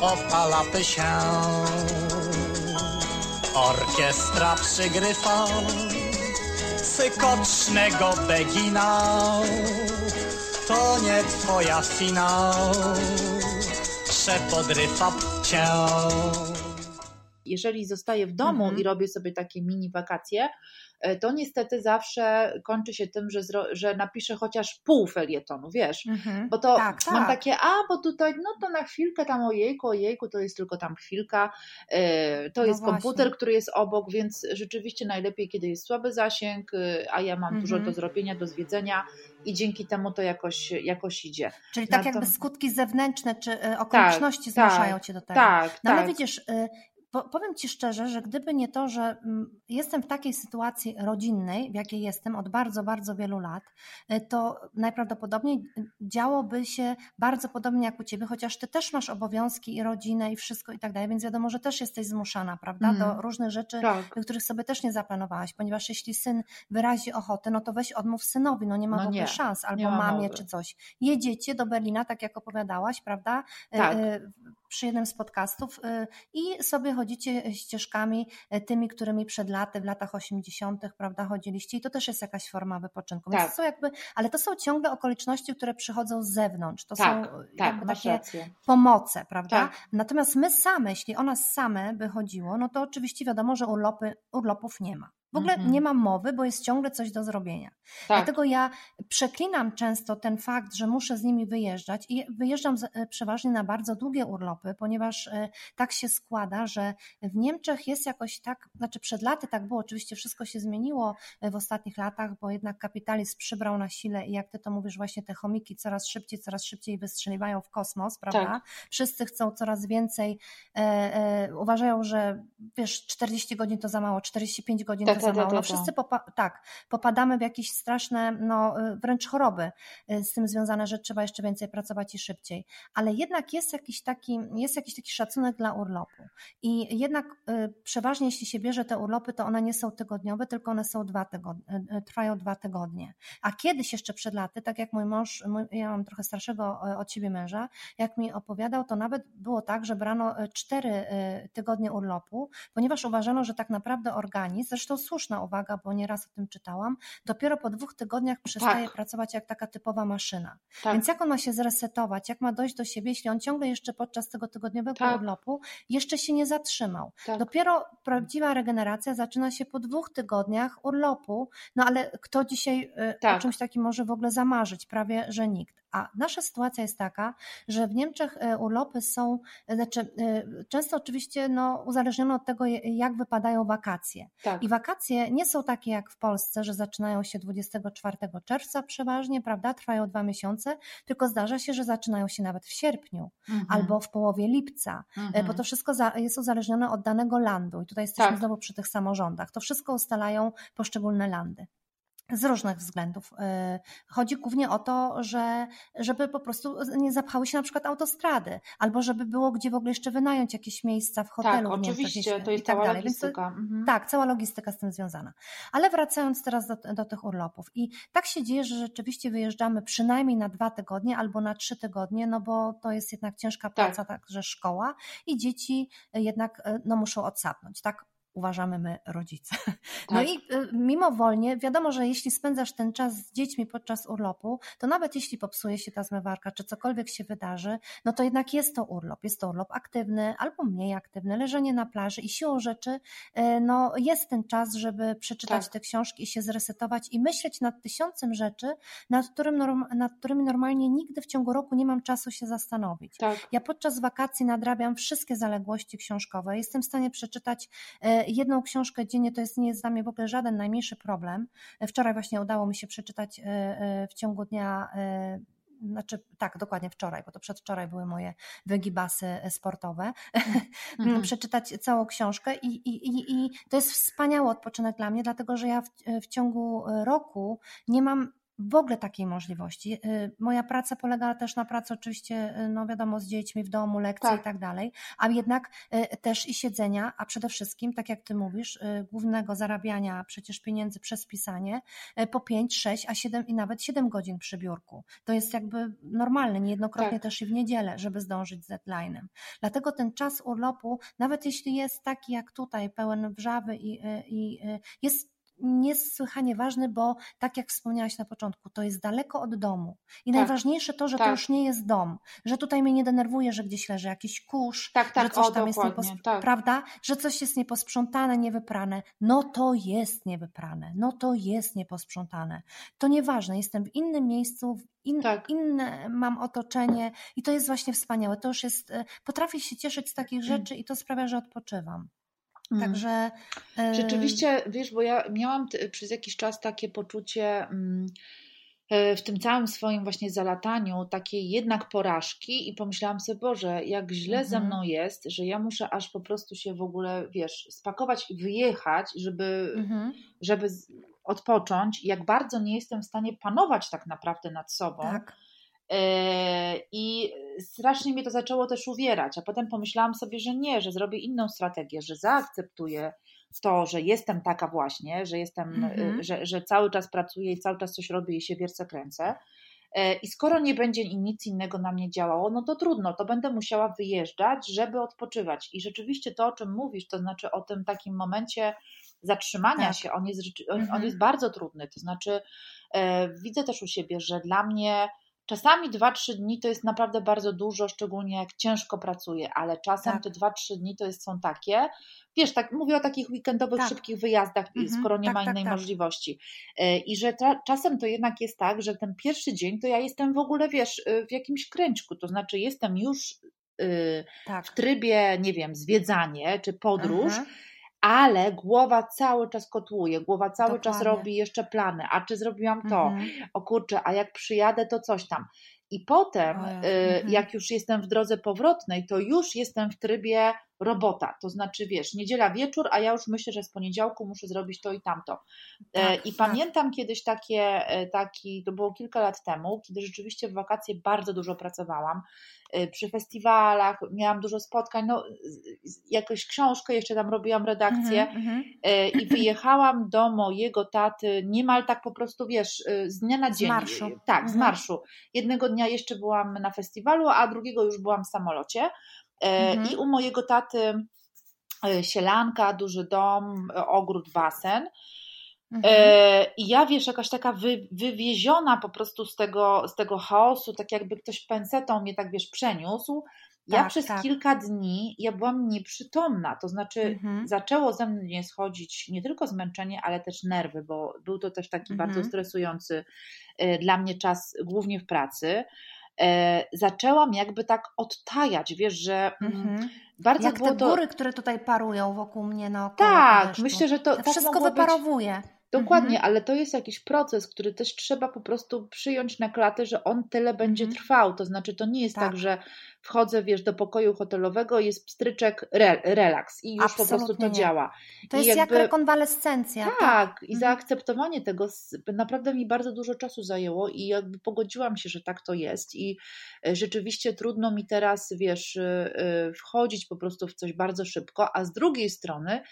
[SPEAKER 3] opala się. Orkiestra przygryfa sykocznego begina to nie twoja finał, przepodrywa cię. Jeżeli zostaję w domu mhm. i robię sobie takie mini wakacje, E, to niestety zawsze kończy się tym, że, że napiszę chociaż pół felietonu, wiesz, mhm. bo to tak, mam tak. takie, a bo tutaj, no to na chwilkę tam ojejku, ojejku, to jest tylko tam chwilka, e, to no jest właśnie. komputer, który jest obok, więc rzeczywiście najlepiej, kiedy jest słaby zasięg, e, a ja mam mhm. dużo do zrobienia, do zwiedzenia i dzięki temu to jakoś, jakoś idzie.
[SPEAKER 2] Czyli tak jakby skutki zewnętrzne czy okoliczności tak, zmuszają tak, Cię do tego. Tak, no ale tak. Widzisz, powiem Ci szczerze, że gdyby nie to, że mm, jestem w takiej sytuacji rodzinnej, w jakiej jestem od bardzo, bardzo wielu lat, y, to najprawdopodobniej działoby się bardzo podobnie jak u Ciebie, chociaż Ty też masz obowiązki i rodzinę i wszystko i tak dalej, więc wiadomo, że też jesteś zmuszana, prawda, mm. do różnych rzeczy, tak. których sobie też nie zaplanowałaś, ponieważ jeśli syn wyrazi ochotę, no to weź odmów synowi, no nie ma no w ogóle nie, szans, albo mamie czy coś. Jedziecie do Berlina, tak jak opowiadałaś, prawda, y, tak. Przy jednym z podcastów y, i sobie chodzicie ścieżkami y, tymi, którymi przed laty, w latach 80., prawda, chodziliście i to też jest jakaś forma wypoczynku. Tak. to są jakby, ale to są ciągle okoliczności, które przychodzą z zewnątrz. To tak, są tak, takie rację. pomoce, prawda? Tak. Natomiast my same, jeśli o nas same by chodziło, no to oczywiście wiadomo, że urlopy, urlopów nie ma. W ogóle mm -hmm. nie mam mowy, bo jest ciągle coś do zrobienia. Tak. Dlatego ja przeklinam często ten fakt, że muszę z nimi wyjeżdżać i wyjeżdżam e, przeważnie na bardzo długie urlopy, ponieważ y, tak się składa, że w Niemczech jest jakoś tak, znaczy przed laty tak było, oczywiście wszystko się zmieniło e, w ostatnich latach, bo jednak kapitalizm przybrał na sile i jak ty to mówisz, właśnie te chomiki coraz szybciej, coraz szybciej wystrzeliwają w kosmos, prawda? Tak. Wszyscy chcą coraz więcej, e, uważają, że wiesz, 40 godzin to za mało, 45 godzin tak. Za mało. No wszyscy popa tak, popadamy w jakieś straszne, no y, wręcz choroby y, z tym związane, że trzeba jeszcze więcej pracować i szybciej. Ale jednak jest jakiś taki, jest jakiś taki szacunek dla urlopu. I jednak y, przeważnie jeśli się bierze te urlopy, to one nie są tygodniowe, tylko one są dwa tygodnie, trwają dwa tygodnie. A kiedyś jeszcze przed laty, tak jak mój mąż, mój, ja mam trochę starszego od siebie męża, jak mi opowiadał, to nawet było tak, że brano cztery tygodnie urlopu, ponieważ uważano, że tak naprawdę organizm, zresztą słuszna uwaga, bo nieraz o tym czytałam, dopiero po dwóch tygodniach przestaje tak. pracować jak taka typowa maszyna. Tak. Więc jak on ma się zresetować, jak ma dojść do siebie, jeśli on ciągle jeszcze podczas tego tygodniowego tak. urlopu jeszcze się nie zatrzymał. Tak. Dopiero prawdziwa regeneracja zaczyna się po dwóch tygodniach urlopu, no ale kto dzisiaj y, o tak. czymś takim może w ogóle zamarzyć? Prawie, że nikt. A nasza sytuacja jest taka, że w Niemczech e, urlopy są, e, znaczy e, często oczywiście no, uzależnione od tego, jak wypadają wakacje. Tak. I wakacje nie są takie jak w Polsce, że zaczynają się 24 czerwca przeważnie, prawda, trwają dwa miesiące, tylko zdarza się, że zaczynają się nawet w sierpniu mhm. albo w połowie lipca, mhm. bo to wszystko jest uzależnione od danego landu. I tutaj jesteśmy tak. znowu przy tych samorządach. To wszystko ustalają poszczególne landy z różnych względów. Y, chodzi głównie o to, że żeby po prostu nie zapchały się na przykład autostrady, albo żeby było gdzie w ogóle jeszcze wynająć jakieś miejsca w hotelu.
[SPEAKER 3] Tak, oczywiście, to jest tak cała dalej. logistyka. To,
[SPEAKER 2] mhm. Tak, cała logistyka z tym związana. Ale wracając teraz do, do tych urlopów i tak się dzieje, że rzeczywiście wyjeżdżamy przynajmniej na dwa tygodnie albo na trzy tygodnie, no bo to jest jednak ciężka tak. praca, tak. także szkoła i dzieci jednak no, muszą odsapnąć, tak? Uważamy my rodzice. No tak. i y, mimowolnie, wiadomo, że jeśli spędzasz ten czas z dziećmi podczas urlopu, to nawet jeśli popsuje się ta zmywarka, czy cokolwiek się wydarzy, no to jednak jest to urlop. Jest to urlop aktywny albo mniej aktywny, leżenie na plaży i siłą rzeczy y, no, jest ten czas, żeby przeczytać tak. te książki i się zresetować i myśleć nad tysiącem rzeczy, nad, którym, nad którymi normalnie nigdy w ciągu roku nie mam czasu się zastanowić. Tak. Ja podczas wakacji nadrabiam wszystkie zaległości książkowe. Jestem w stanie przeczytać y, jedną książkę dziennie to jest, nie jest dla mnie w ogóle żaden najmniejszy problem. Wczoraj właśnie udało mi się przeczytać e, e, w ciągu dnia e, znaczy tak, dokładnie wczoraj, bo to przedwczoraj były moje wygibasy sportowe, mhm. przeczytać całą książkę i, i, i, i to jest wspaniały odpoczynek dla mnie, dlatego że ja w, w ciągu roku nie mam w ogóle takiej możliwości. Y, moja praca polega też na pracy oczywiście, y, no wiadomo, z dziećmi w domu, lekcje tak. i tak dalej, a jednak y, też i siedzenia, a przede wszystkim, tak jak ty mówisz, głównego zarabiania przecież pieniędzy przez pisanie po 5, 6, a 7 i nawet 7 godzin przy biurku. To jest jakby normalne, niejednokrotnie tak. też i w niedzielę, żeby zdążyć z deadline'em. Dlatego ten czas urlopu, nawet jeśli jest taki jak tutaj, pełen wrzawy i, i jest niesłychanie ważny, bo tak jak wspomniałaś na początku, to jest daleko od domu. I tak, najważniejsze to, że tak. to już nie jest dom, że tutaj mnie nie denerwuje, że gdzieś leży jakiś kurz, tak, tak, że coś o, tam jest niepos- tak. prawda? Że coś jest nieposprzątane, niewyprane. No to jest niewyprane, no to jest nieposprzątane. To nieważne, jestem w innym miejscu, in, tak. inne mam otoczenie i to jest właśnie wspaniałe. To już jest, e, potrafię się cieszyć z takich mm. rzeczy i to sprawia, że odpoczywam. Mhm. Także.
[SPEAKER 3] Rzeczywiście, wiesz, bo ja miałam przez jakiś czas takie poczucie mm, e, w tym całym swoim właśnie zalataniu takiej jednak porażki i pomyślałam sobie, Boże, jak źle mhm. ze mną jest, że ja muszę aż po prostu się w ogóle, wiesz, spakować i wyjechać, żeby, mhm. żeby odpocząć, jak bardzo nie jestem w stanie panować tak naprawdę nad sobą. Tak. E, I strasznie mnie to zaczęło też uwierać, a potem pomyślałam sobie, że nie, że zrobię inną strategię, że zaakceptuję to, że jestem taka właśnie, że jestem, mm -hmm. że, że cały czas pracuję i cały czas coś robię i się wiercę kręcę. E, I skoro nie będzie nic innego na mnie działało, no to trudno, to będę musiała wyjeżdżać, żeby odpoczywać. I rzeczywiście to, o czym mówisz, to znaczy o tym takim momencie zatrzymania tak. się, on jest, on, on mhm. jest bardzo trudny. To znaczy, e, widzę też u siebie, że dla mnie Czasami 2-3 dni to jest naprawdę bardzo dużo, szczególnie jak ciężko pracuję, ale czasem tak. te 2-3 dni to jest, są takie, wiesz, tak, mówię o takich weekendowych, tak. szybkich wyjazdach, mhm. skoro nie tak, ma tak, innej tak. możliwości. E, I że czasem to jednak jest tak, że ten pierwszy dzień to ja jestem w ogóle, wiesz, e, w jakimś kręćku, to znaczy jestem już y, w trybie, nie wiem, zwiedzanie czy podróż. Mhm ale głowa cały czas kotłuje, głowa cały Dokładnie. czas robi jeszcze plany, a czy zrobiłam to, mhm. o kurczę, a jak przyjadę, to coś tam. I potem, y, mhm. jak już jestem w drodze powrotnej, to już jestem w trybie robota. To znaczy, wiesz, niedziela wieczór, a ja już myślę, że z poniedziałku muszę zrobić to i tamto. E, tak, I tak. pamiętam kiedyś takie, e, taki, to było kilka lat temu, kiedy rzeczywiście w wakacje bardzo dużo pracowałam. E, przy festiwalach miałam dużo spotkań, no jakąś książkę jeszcze tam robiłam redakcję mm-hmm. i wyjechałam do mojego taty niemal tak po prostu, wiesz, z dnia na dzień.
[SPEAKER 2] Z marszu.
[SPEAKER 3] Tak, z mhm. marszu. Jednego dnia jeszcze byłam na festiwalu, a drugiego już byłam w samolocie. E, mhm. I u mojego taty e, sielanka, duży dom, ogród, basen. Mhm. E, I ja wiesz, jakaś taka wy, wywieziona po prostu z tego, z tego chaosu, tak jakby ktoś pensetą mnie tak wiesz przeniósł. Ja tak, przez tak. kilka dni ja byłam nieprzytomna, to znaczy mhm. zaczęło ze mnie schodzić nie tylko zmęczenie, ale też nerwy, bo był to też taki mhm. bardzo stresujący dla mnie czas, głównie w pracy. E, zaczęłam jakby tak odtajać, wiesz, że mm, mhm. bardzo
[SPEAKER 2] Jak
[SPEAKER 3] było
[SPEAKER 2] te
[SPEAKER 3] to...
[SPEAKER 2] góry, które tutaj parują wokół mnie naokoło.
[SPEAKER 3] Tak, myślę, że to,
[SPEAKER 2] to tak wszystko wyparowuje. Być...
[SPEAKER 3] Dokładnie, mhm. ale to jest jakiś proces, który też trzeba po prostu przyjąć na klatę, że on tyle będzie mhm. trwał. To znaczy, to nie jest tak, tak że wchodzę, wiesz, do pokoju hotelowego, jest pstryczek, re, relaks i już Absolutnie po prostu to działa.
[SPEAKER 2] To I jest jakby, jak rekonwalescencja.
[SPEAKER 3] Tak, tak. i mhm. zaakceptowanie tego naprawdę mi bardzo dużo czasu zajęło i jakby pogodziłam się, że tak to jest i e, rzeczywiście trudno mi teraz, wiesz, e, e, wchodzić po prostu w coś bardzo szybko, a z drugiej strony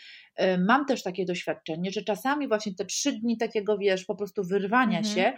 [SPEAKER 3] mam też takie doświadczenie, że czasami właśnie te trzy dni takiego, wiesz, po prostu wyrwania mhm. się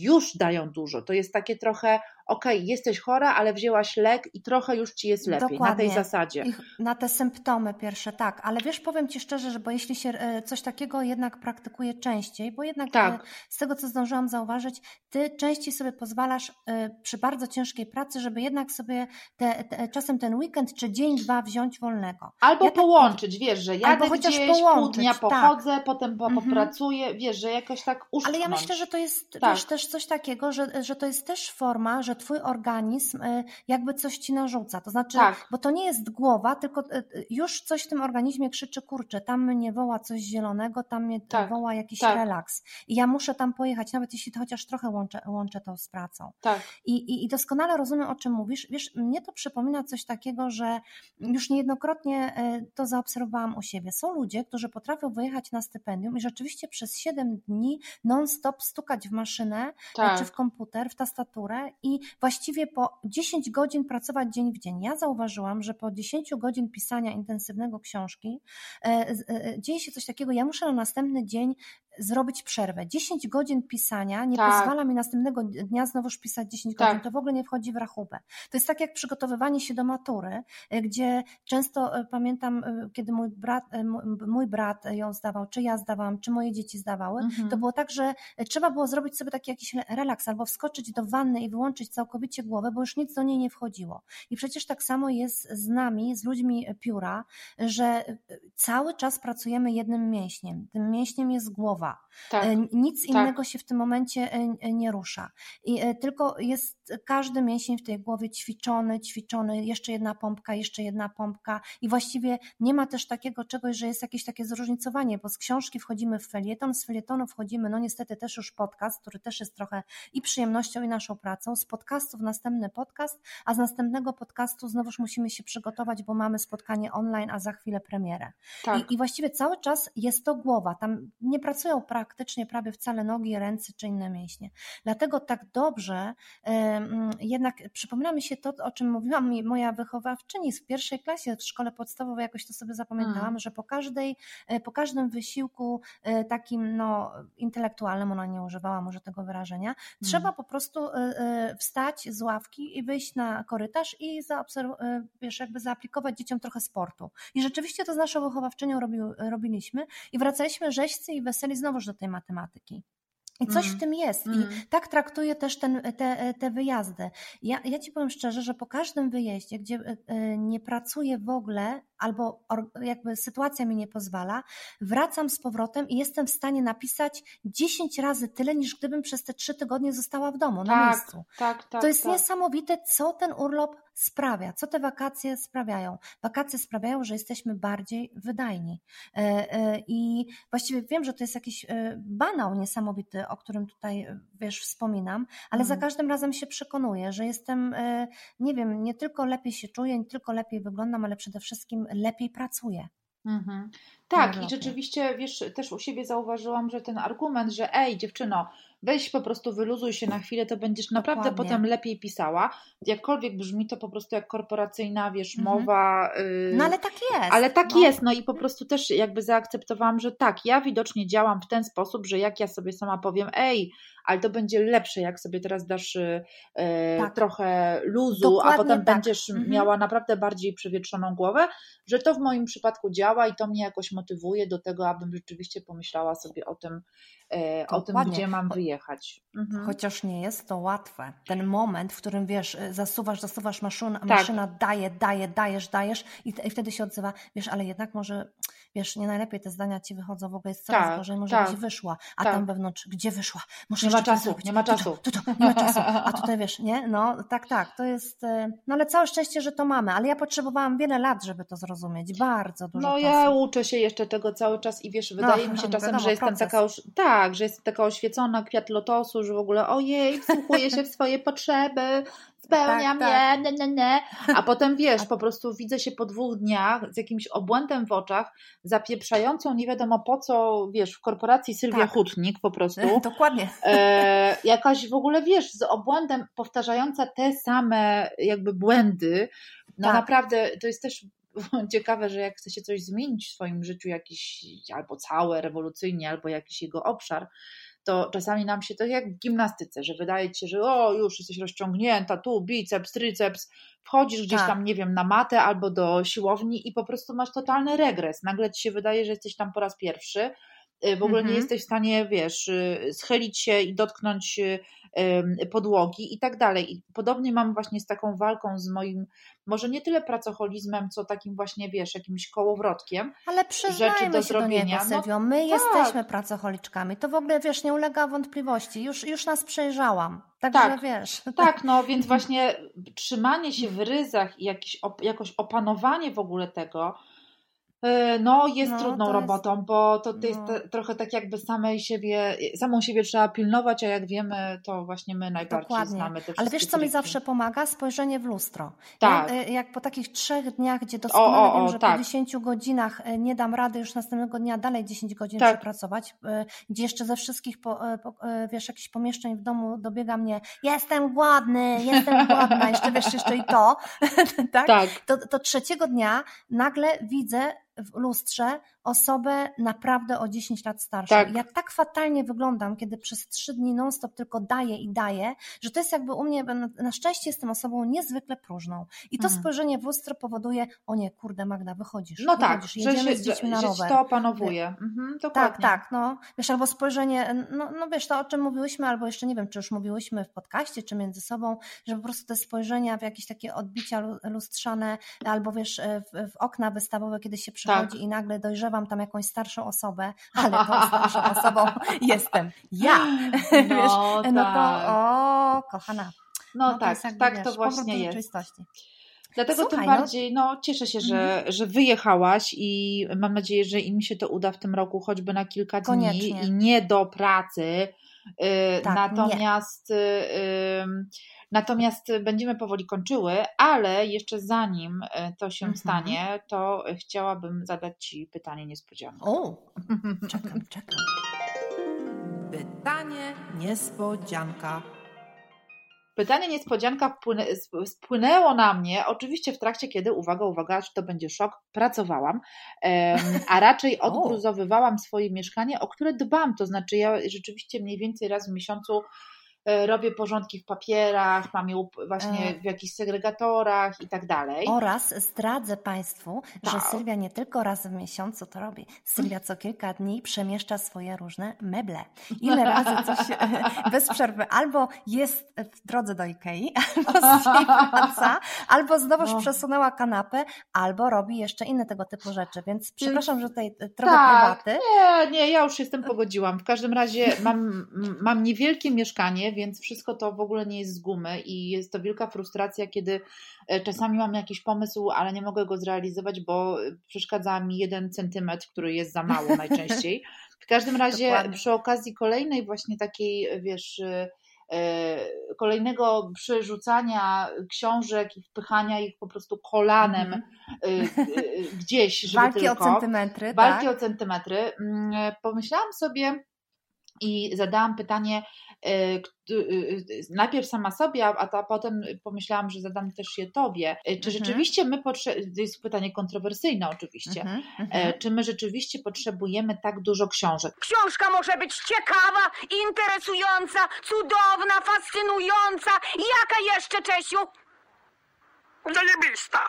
[SPEAKER 3] już dają dużo. To jest takie trochę, okej, okay, jesteś chora, ale wzięłaś lek i trochę już ci jest lepiej Dokładnie. na tej zasadzie.
[SPEAKER 2] Na te symptomy pierwsze, tak. Ale wiesz, powiem ci szczerze, że bo jeśli się e, coś takiego jednak praktykuje częściej, bo jednak tak. E, z tego, co zdążyłam zauważyć, ty częściej sobie pozwalasz e, przy bardzo ciężkiej pracy, żeby jednak sobie te, te, czasem ten weekend czy dzień, dwa wziąć wolnego.
[SPEAKER 3] Albo ja tak połączyć, tak, wiesz, że jadę gdzieś, pół dnia tak. pochodzę, tak. potem mhm. popracuję, wiesz, że jakoś tak uszczknąć.
[SPEAKER 2] Ale ja myślę, że to jest, tak. wiesz, też coś takiego, że, że to jest też forma, że twój organizm y, jakby coś ci narzuca. To znaczy, tak. bo to nie jest głowa, tylko y, y, już coś w tym organizmie krzyczy, kurczę, tam mnie woła coś zielonego, tam mnie tak. woła jakiś tak. relaks. I ja muszę tam pojechać, nawet jeśli to chociaż trochę łączę, łączę to z pracą.
[SPEAKER 3] Tak.
[SPEAKER 2] I, i, I doskonale rozumiem, o czym mówisz. Wiesz, mnie to przypomina coś takiego, że już niejednokrotnie to zaobserwowałam u siebie. Są ludzie, którzy potrafią wyjechać na stypendium i rzeczywiście przez 7 dni non-stop stukać w maszynę, tak. czy w komputer, w tastaturę i właściwie po 10 godzin pracować dzień w dzień. Ja zauważyłam, że po 10 godzin pisania intensywnego książki e, e, dzieje się coś takiego, ja muszę na następny dzień zrobić przerwę. 10 godzin pisania nie tak. pozwala mi następnego dnia znowuż pisać 10 tak. godzin. To w ogóle nie wchodzi w rachubę. To jest tak jak przygotowywanie się do matury, e, gdzie często pamiętam, kiedy mój brat, mój brat ją zdawał, czy ja zdawałam, czy moje dzieci zdawały, mhm. to było tak, że trzeba było zrobić sobie taki jakiś relaks albo wskoczyć do wanny i wyłączyć całkowicie głowę, bo już nic do niej nie wchodziło. I przecież tak samo jest z nami, z ludźmi pióra, że cały czas pracujemy jednym mięśniem. Tym mięśniem jest głowa. Tak, nic tak. innego się w tym momencie e, nie rusza. I e, tylko jest każdy mięsień w tej głowie ćwiczony, ćwiczony, jeszcze jedna pompka, jeszcze jedna pompka i właściwie nie ma też takiego czegoś, że jest jakieś takie zróżnicowanie, bo z książki wchodzimy w felieton, z felietonu wchodzimy, no niestety też już podcast, który też jest trochę i przyjemnością, i naszą pracą. Z podcastu w następny podcast, a z następnego podcastu znowuż musimy się przygotować, bo mamy spotkanie online, a za chwilę premierę. Tak. I, I właściwie cały czas jest to głowa. Tam nie pracują pracują praktycznie prawie wcale nogi, ręce czy inne mięśnie. Dlatego tak dobrze jednak przypomina mi się to, o czym mówiła mi moja wychowawczyni w pierwszej klasie w szkole podstawowej, jakoś to sobie zapamiętałam, hmm. że po, każdej, e, po każdym wysiłku e, takim no, intelektualnym, ona nie używała może tego wyrażenia, hmm. trzeba po prostu e, wstać z ławki i wyjść na korytarz i wiesz, jakby zaaplikować dzieciom trochę sportu. I rzeczywiście to z naszą wychowawczynią robiliśmy i wracaliśmy rzeźcy i weseli znowuż do tej matematyki. I coś mm. w tym jest. Mm. I tak traktuję też ten, te, te wyjazdy. Ja, ja ci powiem szczerze, że po każdym wyjeździe, gdzie e, e, nie pracuję w ogóle, albo jakby sytuacja mi nie pozwala, wracam z powrotem i jestem w stanie napisać 10 razy tyle, niż gdybym przez te trzy tygodnie została w domu, na tak, miejscu. Tak, tak, to jest tak. niesamowite, co ten urlop sprawia, co te wakacje sprawiają. Wakacje sprawiają, że jesteśmy bardziej wydajni. E, I właściwie wiem, że to jest jakiś banał niesamowity, o którym tutaj, wiesz, wspominam, ale za mhm. każdym razem się przekonuję, że jestem, e, nie wiem, nie tylko lepiej się czuję, nie tylko lepiej wyglądam, ale przede wszystkim lepiej pracuję.
[SPEAKER 3] Mhm. Tak, i rzeczywiście, wiesz, też u siebie zauważyłam, że ten argument, że ej, dziewczyno, weź po prostu wyluzuj się na chwilę, to będziesz naprawdę Dokładnie. potem lepiej pisała. Jakkolwiek brzmi to po prostu jak korporacyjna, wiesz, mhm. mowa.
[SPEAKER 2] Yy, no ale tak jest.
[SPEAKER 3] Ale tak no. jest, no i po prostu też jakby zaakceptowałam, że tak, ja widocznie działam w ten sposób, że jak ja sobie sama powiem, ej, ale to będzie lepsze, jak sobie teraz dasz yy, tak. trochę luzu, Dokładnie a potem tak. będziesz mhm. miała naprawdę bardziej przewietrzoną głowę, że to w moim przypadku działa i to mnie jakoś motywuje do tego, abym rzeczywiście pomyślała sobie o tym, yy, o tym gdzie mam wyjechać jechać.
[SPEAKER 2] Mhm. Chociaż nie jest to łatwe. Ten moment, w którym wiesz, y, zasuwasz, zasuwasz maszyna, tak. maszyna daje, daje, dajesz, dajesz i, i, wtedy się odzywa, wiesz, ale jednak może, wiesz, nie najlepiej te zdania ci wychodzą, w ogóle jest coraz tak, gorzej, może tak. byś wyszła, a tak. tam wewnątrz, gdzie wyszła?
[SPEAKER 3] Muszę nie ma czasu, nie ma czasu.
[SPEAKER 2] Tu, tu, tu, nie ma czasu. A tutaj wiesz, nie? No tak, tak, to jest, y, no ale całe szczęście, że to mamy, ale ja potrzebowałam wiele lat, żeby to zrozumieć, bardzo dużo
[SPEAKER 3] No
[SPEAKER 2] czasu.
[SPEAKER 3] ja uczę się jeszcze tego cały czas i wiesz, wydaje no, mi się czasem, wiadomo, że jestem proces. taka już, tak, że jestem taka oświecona, kwiat lotosu, że w ogóle ojej, wsłuchuję się w swoje potrzeby, spełniam tak, tak. je, ne, ne, ne. A potem wiesz, po prostu widzę się po dwóch dniach z jakimś obłędem w oczach, zapieprzającą nie wiadomo po co, wiesz, w korporacji Sylwia tak. Hutnik po prostu.
[SPEAKER 2] Dokładnie.
[SPEAKER 3] E, jakaś w ogóle, wiesz, z obłędem powtarzająca te same jakby błędy. No tak. naprawdę to jest też ciekawe, że jak chce się coś zmienić w swoim życiu, jakiś albo całe, rewolucyjnie, albo jakiś jego obszar, to czasami nam się to jak w gimnastyce, że wydaje ci się, że o, już jesteś rozciągnięta, tu biceps, tryceps, wchodzisz gdzieś tak. tam, nie wiem, na matę albo do siłowni i po prostu masz totalny regres. Nagle ci się wydaje, że jesteś tam po raz pierwszy, w ogóle nie mhm. jesteś w stanie, wiesz, y, schylić się i dotknąć y, podłogi i tak dalej. I podobnie mam właśnie z taką walką z moim, może nie tyle pracoholizmem, co takim właśnie, wiesz, jakimś kołowrotkiem.
[SPEAKER 2] Ale przyznajmy do się zrobienia. do niego, no Sylwio, my no, jesteśmy tak. pracocholiczkami. To w ogóle, wiesz, nie ulega wątpliwości. Już, już nas przejrzałam. Także tak, wiesz.
[SPEAKER 3] Tak, no więc właśnie trzymanie się w ryzach i jakiś, jakoś opanowanie w ogóle tego, no, jest no, trudną robotą, jest... bo to, to jest no. trochę tak jakby samej siebie, samą siebie trzeba pilnować, a jak wiemy, to właśnie my najbardziej Dokładnie. znamy te
[SPEAKER 2] Ale wiesz, co mi zawsze pomaga? Spojrzenie w lustro. Tak. Ja, e, jak po takich trzech dniach, gdzie doskonale o, o, o, wiem, że tak. po 10 godzinach e, nie dam rady już następnego dnia dalej 10 godzin tak. przepracować, gdzie jeszcze ze wszystkich, po, po, wiesz, jakichś pomieszczeń w domu dobiega mnie jestem głodny, jestem głodna, jeszcze wiesz, jeszcze i to, tak? tak. To, to trzeciego dnia nagle widzę w lustrze osobę naprawdę o 10 lat starszą. Tak. Ja tak fatalnie wyglądam, kiedy przez 3 dni non-stop tylko daję i daję, że to jest jakby u mnie, na szczęście jestem osobą niezwykle próżną. I to mhm. spojrzenie w lustro powoduje, o nie, kurde Magda, wychodzisz. No tak, wychodzisz, tak, jedziemy że, z dziećmi na rower.
[SPEAKER 3] to opanowuje. Mhm,
[SPEAKER 2] tak, tak, no. Wiesz, albo spojrzenie, no, no wiesz, to o czym mówiłyśmy, albo jeszcze nie wiem, czy już mówiłyśmy w podcaście, czy między sobą, że po prostu te spojrzenia w jakieś takie odbicia lustrzane, albo wiesz, w, w okna wystawowe, kiedy się przychodzi tak. i nagle dojrzewam tam jakąś starszą osobę, ale tą starszą osobą jestem ja. No, wiesz, no to tak. o, kochana.
[SPEAKER 3] No, no tak, to jakby, tak wiesz, to właśnie jest. Dlatego Słuchaj, tym no bardziej no... cieszę się, że, mhm. że wyjechałaś i mam nadzieję, że im się to uda w tym roku choćby na kilka Koniecznie. dni i nie do pracy. Yy, tak, natomiast yy, Natomiast będziemy powoli kończyły, ale jeszcze zanim e, to się mhm. stanie, to chciałabym zadać Ci pytanie niespodziankę.
[SPEAKER 2] O, czekam, czekam.
[SPEAKER 1] Pytanie niespodzianka.
[SPEAKER 3] Pytanie niespodzianka spłynęło na mnie, oczywiście w trakcie, kiedy, uwaga, uwaga, to będzie szok, pracowałam, a raczej odgruzowywałam swoje mieszkanie, o które dbam. To znaczy, ja rzeczywiście mniej więcej raz w miesiącu robię porządki w papierach, mam je właśnie e. w jakichś segregatorach i tak dalej.
[SPEAKER 2] Oraz zdradzę Państwu, tak. że Sylwia nie tylko raz w miesiącu to robi. Sylwia co kilka dni przemieszcza swoje różne meble. Ile razy coś bez przerwy albo jest w drodze do Ikei, albo z niej wraca, albo znowuż no. przesunęła kanapę, albo robi jeszcze inne tego typu rzeczy. Więc przepraszam, że tutaj trochę tak, prywaty.
[SPEAKER 3] Nie, nie, ja już jestem pogodziłam. W każdym razie mam, mam niewielkie mieszkanie, więc wszystko to w ogóle nie jest z gumy i jest to wielka frustracja, kiedy e, czasami mam jakiś pomysł, ale nie mogę go zrealizować, bo przeszkadza mi jeden centymetr, który jest za mało najczęściej. W każdym razie Dokładnie. przy okazji kolejnej właśnie takiej, wiesz, e, e, kolejnego przerzucania książek i wpychania ich po prostu kolanem mm -hmm. gdzieś, żeby
[SPEAKER 2] Walki
[SPEAKER 3] tylko...
[SPEAKER 2] o centymetry,
[SPEAKER 3] Walki
[SPEAKER 2] tak?
[SPEAKER 3] o centymetry. Mm, pomyślałam sobie i zadałam pytanie, Y, y, y, najpierw sama sobie, a, potem pomyślałam, że zadam też je tobie. Czy mhm. rzeczywiście my potrzebujemy, to jest pytanie kontrowersyjne oczywiście, mhm, mhm. czy my rzeczywiście potrzebujemy tak dużo książek?
[SPEAKER 4] Książka może być ciekawa, interesująca, cudowna, fascynująca. Jaka jeszcze, Czesiu?
[SPEAKER 5] Zajebista.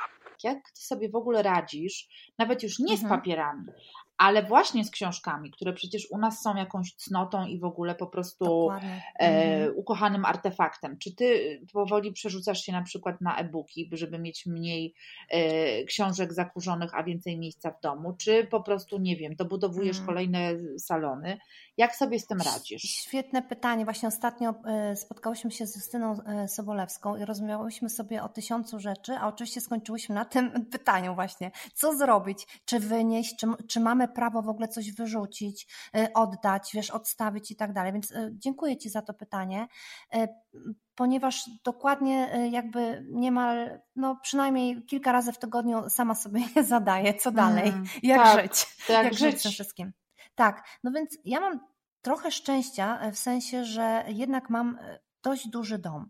[SPEAKER 3] Jak ty sobie w ogóle radzisz, nawet już nie z papierami, ale właśnie z książkami, które przecież u nas są jakąś cnotą i w ogóle po prostu e, mhm. ukochanym artefaktem. Czy ty powoli przerzucasz się na przykład na e-booki, żeby mieć mniej e, książek zakurzonych, a więcej miejsca w domu, czy po prostu, nie wiem, dobudowujesz mhm. kolejne salony? Jak sobie z tym radzisz?
[SPEAKER 2] Świetne pytanie. Właśnie ostatnio e, spotkałyśmy się z Justyną e, Sobolewską i rozmawiałyśmy sobie o tysiącu rzeczy, a oczywiście skończyłyśmy na tym pytaniu właśnie. Co zrobić? Czy wynieść? Czy, czy mamy prawo w ogóle coś wyrzucić, e, oddać, wiesz, odstawić i tak dalej? Więc dziękuję Ci za to pytanie ponieważ dokładnie jakby niemal, no przynajmniej kilka razy w tygodniu sama sobie je zadaję, co dalej, mm, jak tak, żyć,
[SPEAKER 3] jak,
[SPEAKER 2] jak
[SPEAKER 3] żyć.
[SPEAKER 2] żyć tym wszystkim. Tak, no więc ja mam trochę szczęścia w sensie, że jednak mam dość duży dom.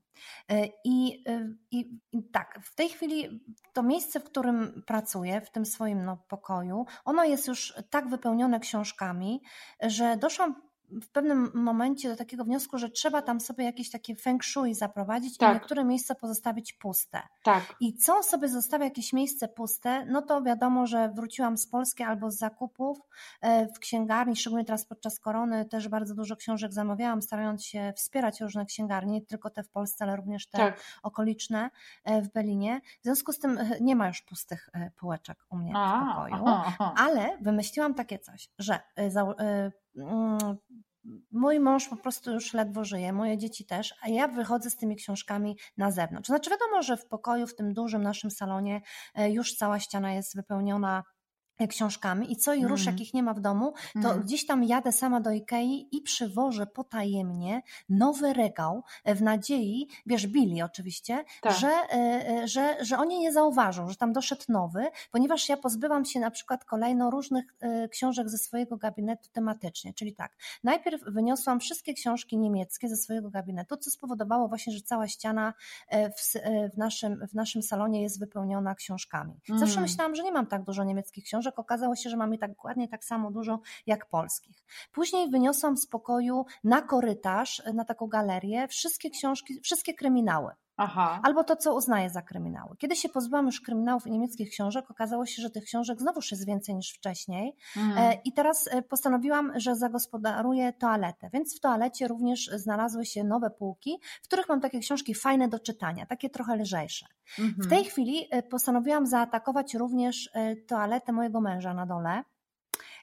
[SPEAKER 2] I, i, I, tak, w tej chwili to miejsce, w którym pracuję, w tym swoim no, pokoju, ono jest już tak wypełnione książkami, że doszłam w pewnym momencie do takiego wniosku, że trzeba tam sobie jakieś takie feng shui zaprowadzić tak. i niektóre miejsca pozostawić puste.
[SPEAKER 3] Tak.
[SPEAKER 2] I co sobie zostawia jakieś miejsce puste, no to wiadomo, że wróciłam z Polski albo z zakupów e, w księgarni, szczególnie teraz podczas korony też bardzo dużo książek zamawiałam, starając się wspierać różne księgarnie, nie tylko te w Polsce, ale również te tak. okoliczne e, w Berlinie. W związku z tym e, nie ma już pustych półeczek u mnie A, w pokoju, aha, aha. ale wymyśliłam takie coś, że mój mąż po prostu już ledwo żyje, moje dzieci też, a ja wychodzę z tymi książkami na zewnątrz. Znaczy, wiadomo, że w pokoju, w tym dużym naszym salonie, e, już cała ściana jest wypełniona książkami i co i rusz, mm. jakich nie ma w domu, to mm. gdzieś tam jadę sama do Ikei i przywożę potajemnie nowy regał w nadziei, wiesz, Billy oczywiście, tak. że, e, e, że, że oni nie zauważą, że tam doszedł nowy, ponieważ ja pozbywam się na przykład kolejno różnych e, książek ze swojego gabinetu tematycznie, czyli tak, najpierw wyniosłam wszystkie książki niemieckie ze swojego gabinetu, co spowodowało właśnie, że cała ściana w, w, naszym, w naszym salonie jest wypełniona książkami. Zawsze mm. myślałam, że nie mam tak dużo niemieckich książek, książek, okazało się, że mamy tak dokładnie tak samo dużo jak polskich. Później wyniosłam z pokoju na korytarz, na taką galerię, wszystkie książki, wszystkie kryminały.
[SPEAKER 3] Aha.
[SPEAKER 2] Albo to, co uznaję za kryminały. Kiedy się pozbyłam już kryminałów i niemieckich książek, okazało się, że tych książek znowuż jest więcej niż wcześniej. Mhm. I teraz e, postanowiłam, że zagospodaruję toaletę. Więc w toalecie również znalazły się nowe półki, w których mam takie książki fajne do czytania, takie trochę lżejsze. Mhm. W tej chwili e, postanowiłam zaatakować również toaletę mojego męża na dole.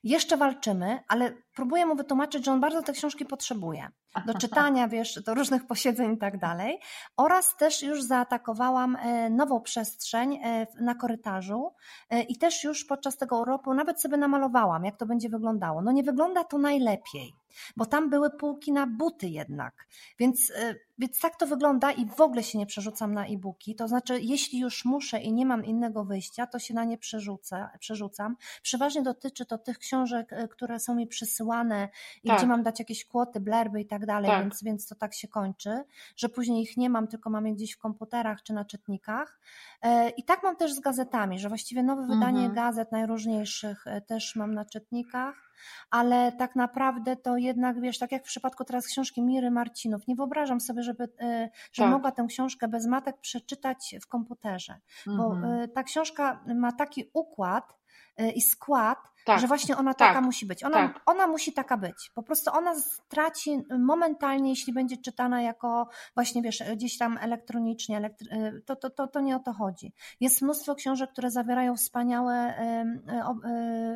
[SPEAKER 2] Jeszcze walczymy, ale próbuję mu wytłumaczyć, że on bardzo te książki potrzebuje. Do czytania, wiesz, do różnych posiedzeń i tak dalej. Oraz też już zaatakowałam e, nową przestrzeń e, na korytarzu e, i też już podczas tego urlopu nawet sobie namalowałam, jak to będzie wyglądało. No nie wygląda to najlepiej bo tam były półki na buty jednak. Więc, więc tak to wygląda i w ogóle się nie przerzucam na e-booki. To znaczy, jeśli już muszę i nie mam innego wyjścia, to się na nie przerzucę, przerzucam. Przeważnie dotyczy to tych książek, które są mi przysyłane wysyłane i
[SPEAKER 3] Tak.
[SPEAKER 2] gdzie mam dać jakieś kłoty, blerby i tak dalej,
[SPEAKER 3] Tak.
[SPEAKER 2] więc, więc to tak się kończy, że później ich nie mam, tylko mam je gdzieś w komputerach czy na czytnikach. E, I tak mam też z gazetami, że właściwie nowe wydanie
[SPEAKER 3] Mhm.
[SPEAKER 2] gazet najróżniejszych e, też mam na czytnikach, ale tak naprawdę to jednak, wiesz, tak jak w przypadku teraz książki Miry Marcinów, nie wyobrażam sobie, żeby, e, że
[SPEAKER 3] Tak.
[SPEAKER 2] mogła tę książkę bez matek przeczytać w komputerze, bo
[SPEAKER 3] Mhm.
[SPEAKER 2] ta książka ma taki układ i skład,
[SPEAKER 3] Tak,
[SPEAKER 2] że właśnie ona
[SPEAKER 3] tak,
[SPEAKER 2] taka musi być. Ona,
[SPEAKER 3] tak.
[SPEAKER 2] ona musi taka być. Po prostu ona straci momentalnie, jeśli będzie czytana jako właśnie, wiesz, gdzieś tam elektronicznie, elektry... y, to, to, to, to nie o to chodzi. Jest mnóstwo książek, które zawierają wspaniałe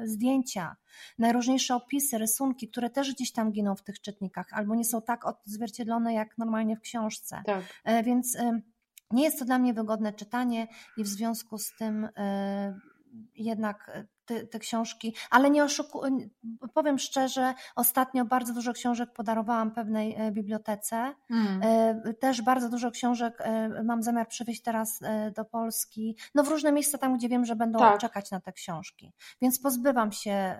[SPEAKER 2] y, zdjęcia, najróżniejsze opisy, rysunki, które też gdzieś tam giną w tych czytnikach, albo nie są tak odzwierciedlone jak normalnie w książce.
[SPEAKER 3] Tak.
[SPEAKER 2] E, Więc nie jest to dla mnie wygodne czytanie i w związku z tym e, jednak e, te, te książki, ale nie oszukuję, powiem szczerze, ostatnio bardzo dużo książek podarowałam pewnej e, bibliotece.
[SPEAKER 3] Mm.
[SPEAKER 2] Też bardzo dużo książek e, mam zamiar przywieźć teraz do Polski, no w różne miejsca tam, gdzie wiem, że będą
[SPEAKER 3] Tak.
[SPEAKER 2] czekać na te książki. Więc pozbywam się,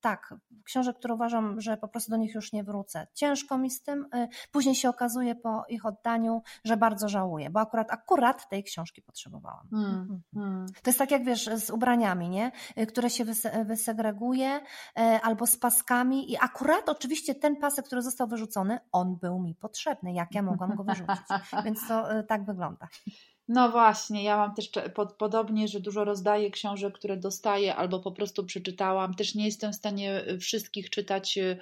[SPEAKER 2] tak, książek, które uważam, że po prostu do nich już nie wrócę. Ciężko mi z tym, później się okazuje po ich oddaniu, że bardzo żałuję, bo akurat, akurat tej książki potrzebowałam.
[SPEAKER 3] Mm. Mm.
[SPEAKER 2] To jest tak jak wiesz, z ubraniami, nie? Y, które się wyse- wysegreguje, e, albo z paskami. I akurat oczywiście ten pasek, który został wyrzucony, on był mi potrzebny. Jak ja mogłam go wyrzucić? Więc to e, tak wygląda.
[SPEAKER 3] No właśnie, ja mam też podobnie, że dużo rozdaję książek, które dostaję albo po prostu przeczytałam. Też nie jestem w stanie wszystkich czytać e,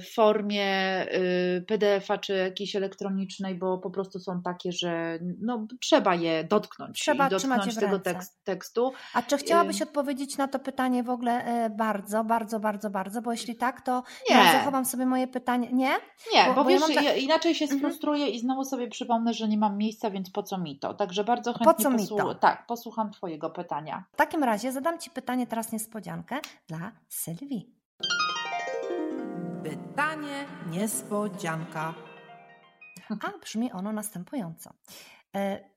[SPEAKER 3] w formie y, PDF-a czy jakiejś elektronicznej, bo po prostu są takie, że no, trzeba je dotknąć
[SPEAKER 2] Trzeba
[SPEAKER 3] i dotknąć tego tekst, tekstu.
[SPEAKER 2] A czy chciałabyś odpowiedzieć na to pytanie w ogóle e, bardzo, bardzo, bardzo, bardzo? Bo jeśli tak, to
[SPEAKER 3] Nie.
[SPEAKER 2] ja zachowam sobie moje pytanie. Nie?
[SPEAKER 3] Nie,
[SPEAKER 2] Bo-
[SPEAKER 3] bo,
[SPEAKER 2] bo
[SPEAKER 3] wiesz, ja inaczej się
[SPEAKER 2] Mhm.
[SPEAKER 3] sfrustruję i znowu sobie przypomnę, że nie mam miejsca, więc po co mi to? Także bardzo
[SPEAKER 2] Po
[SPEAKER 3] chętnie
[SPEAKER 2] co mi to?
[SPEAKER 3] Tak, posłucham Twojego pytania.
[SPEAKER 2] W takim razie zadam Ci pytanie teraz niespodziankę dla Sylwii.
[SPEAKER 1] Pytanie niespodzianka.
[SPEAKER 2] A brzmi ono następująco. E,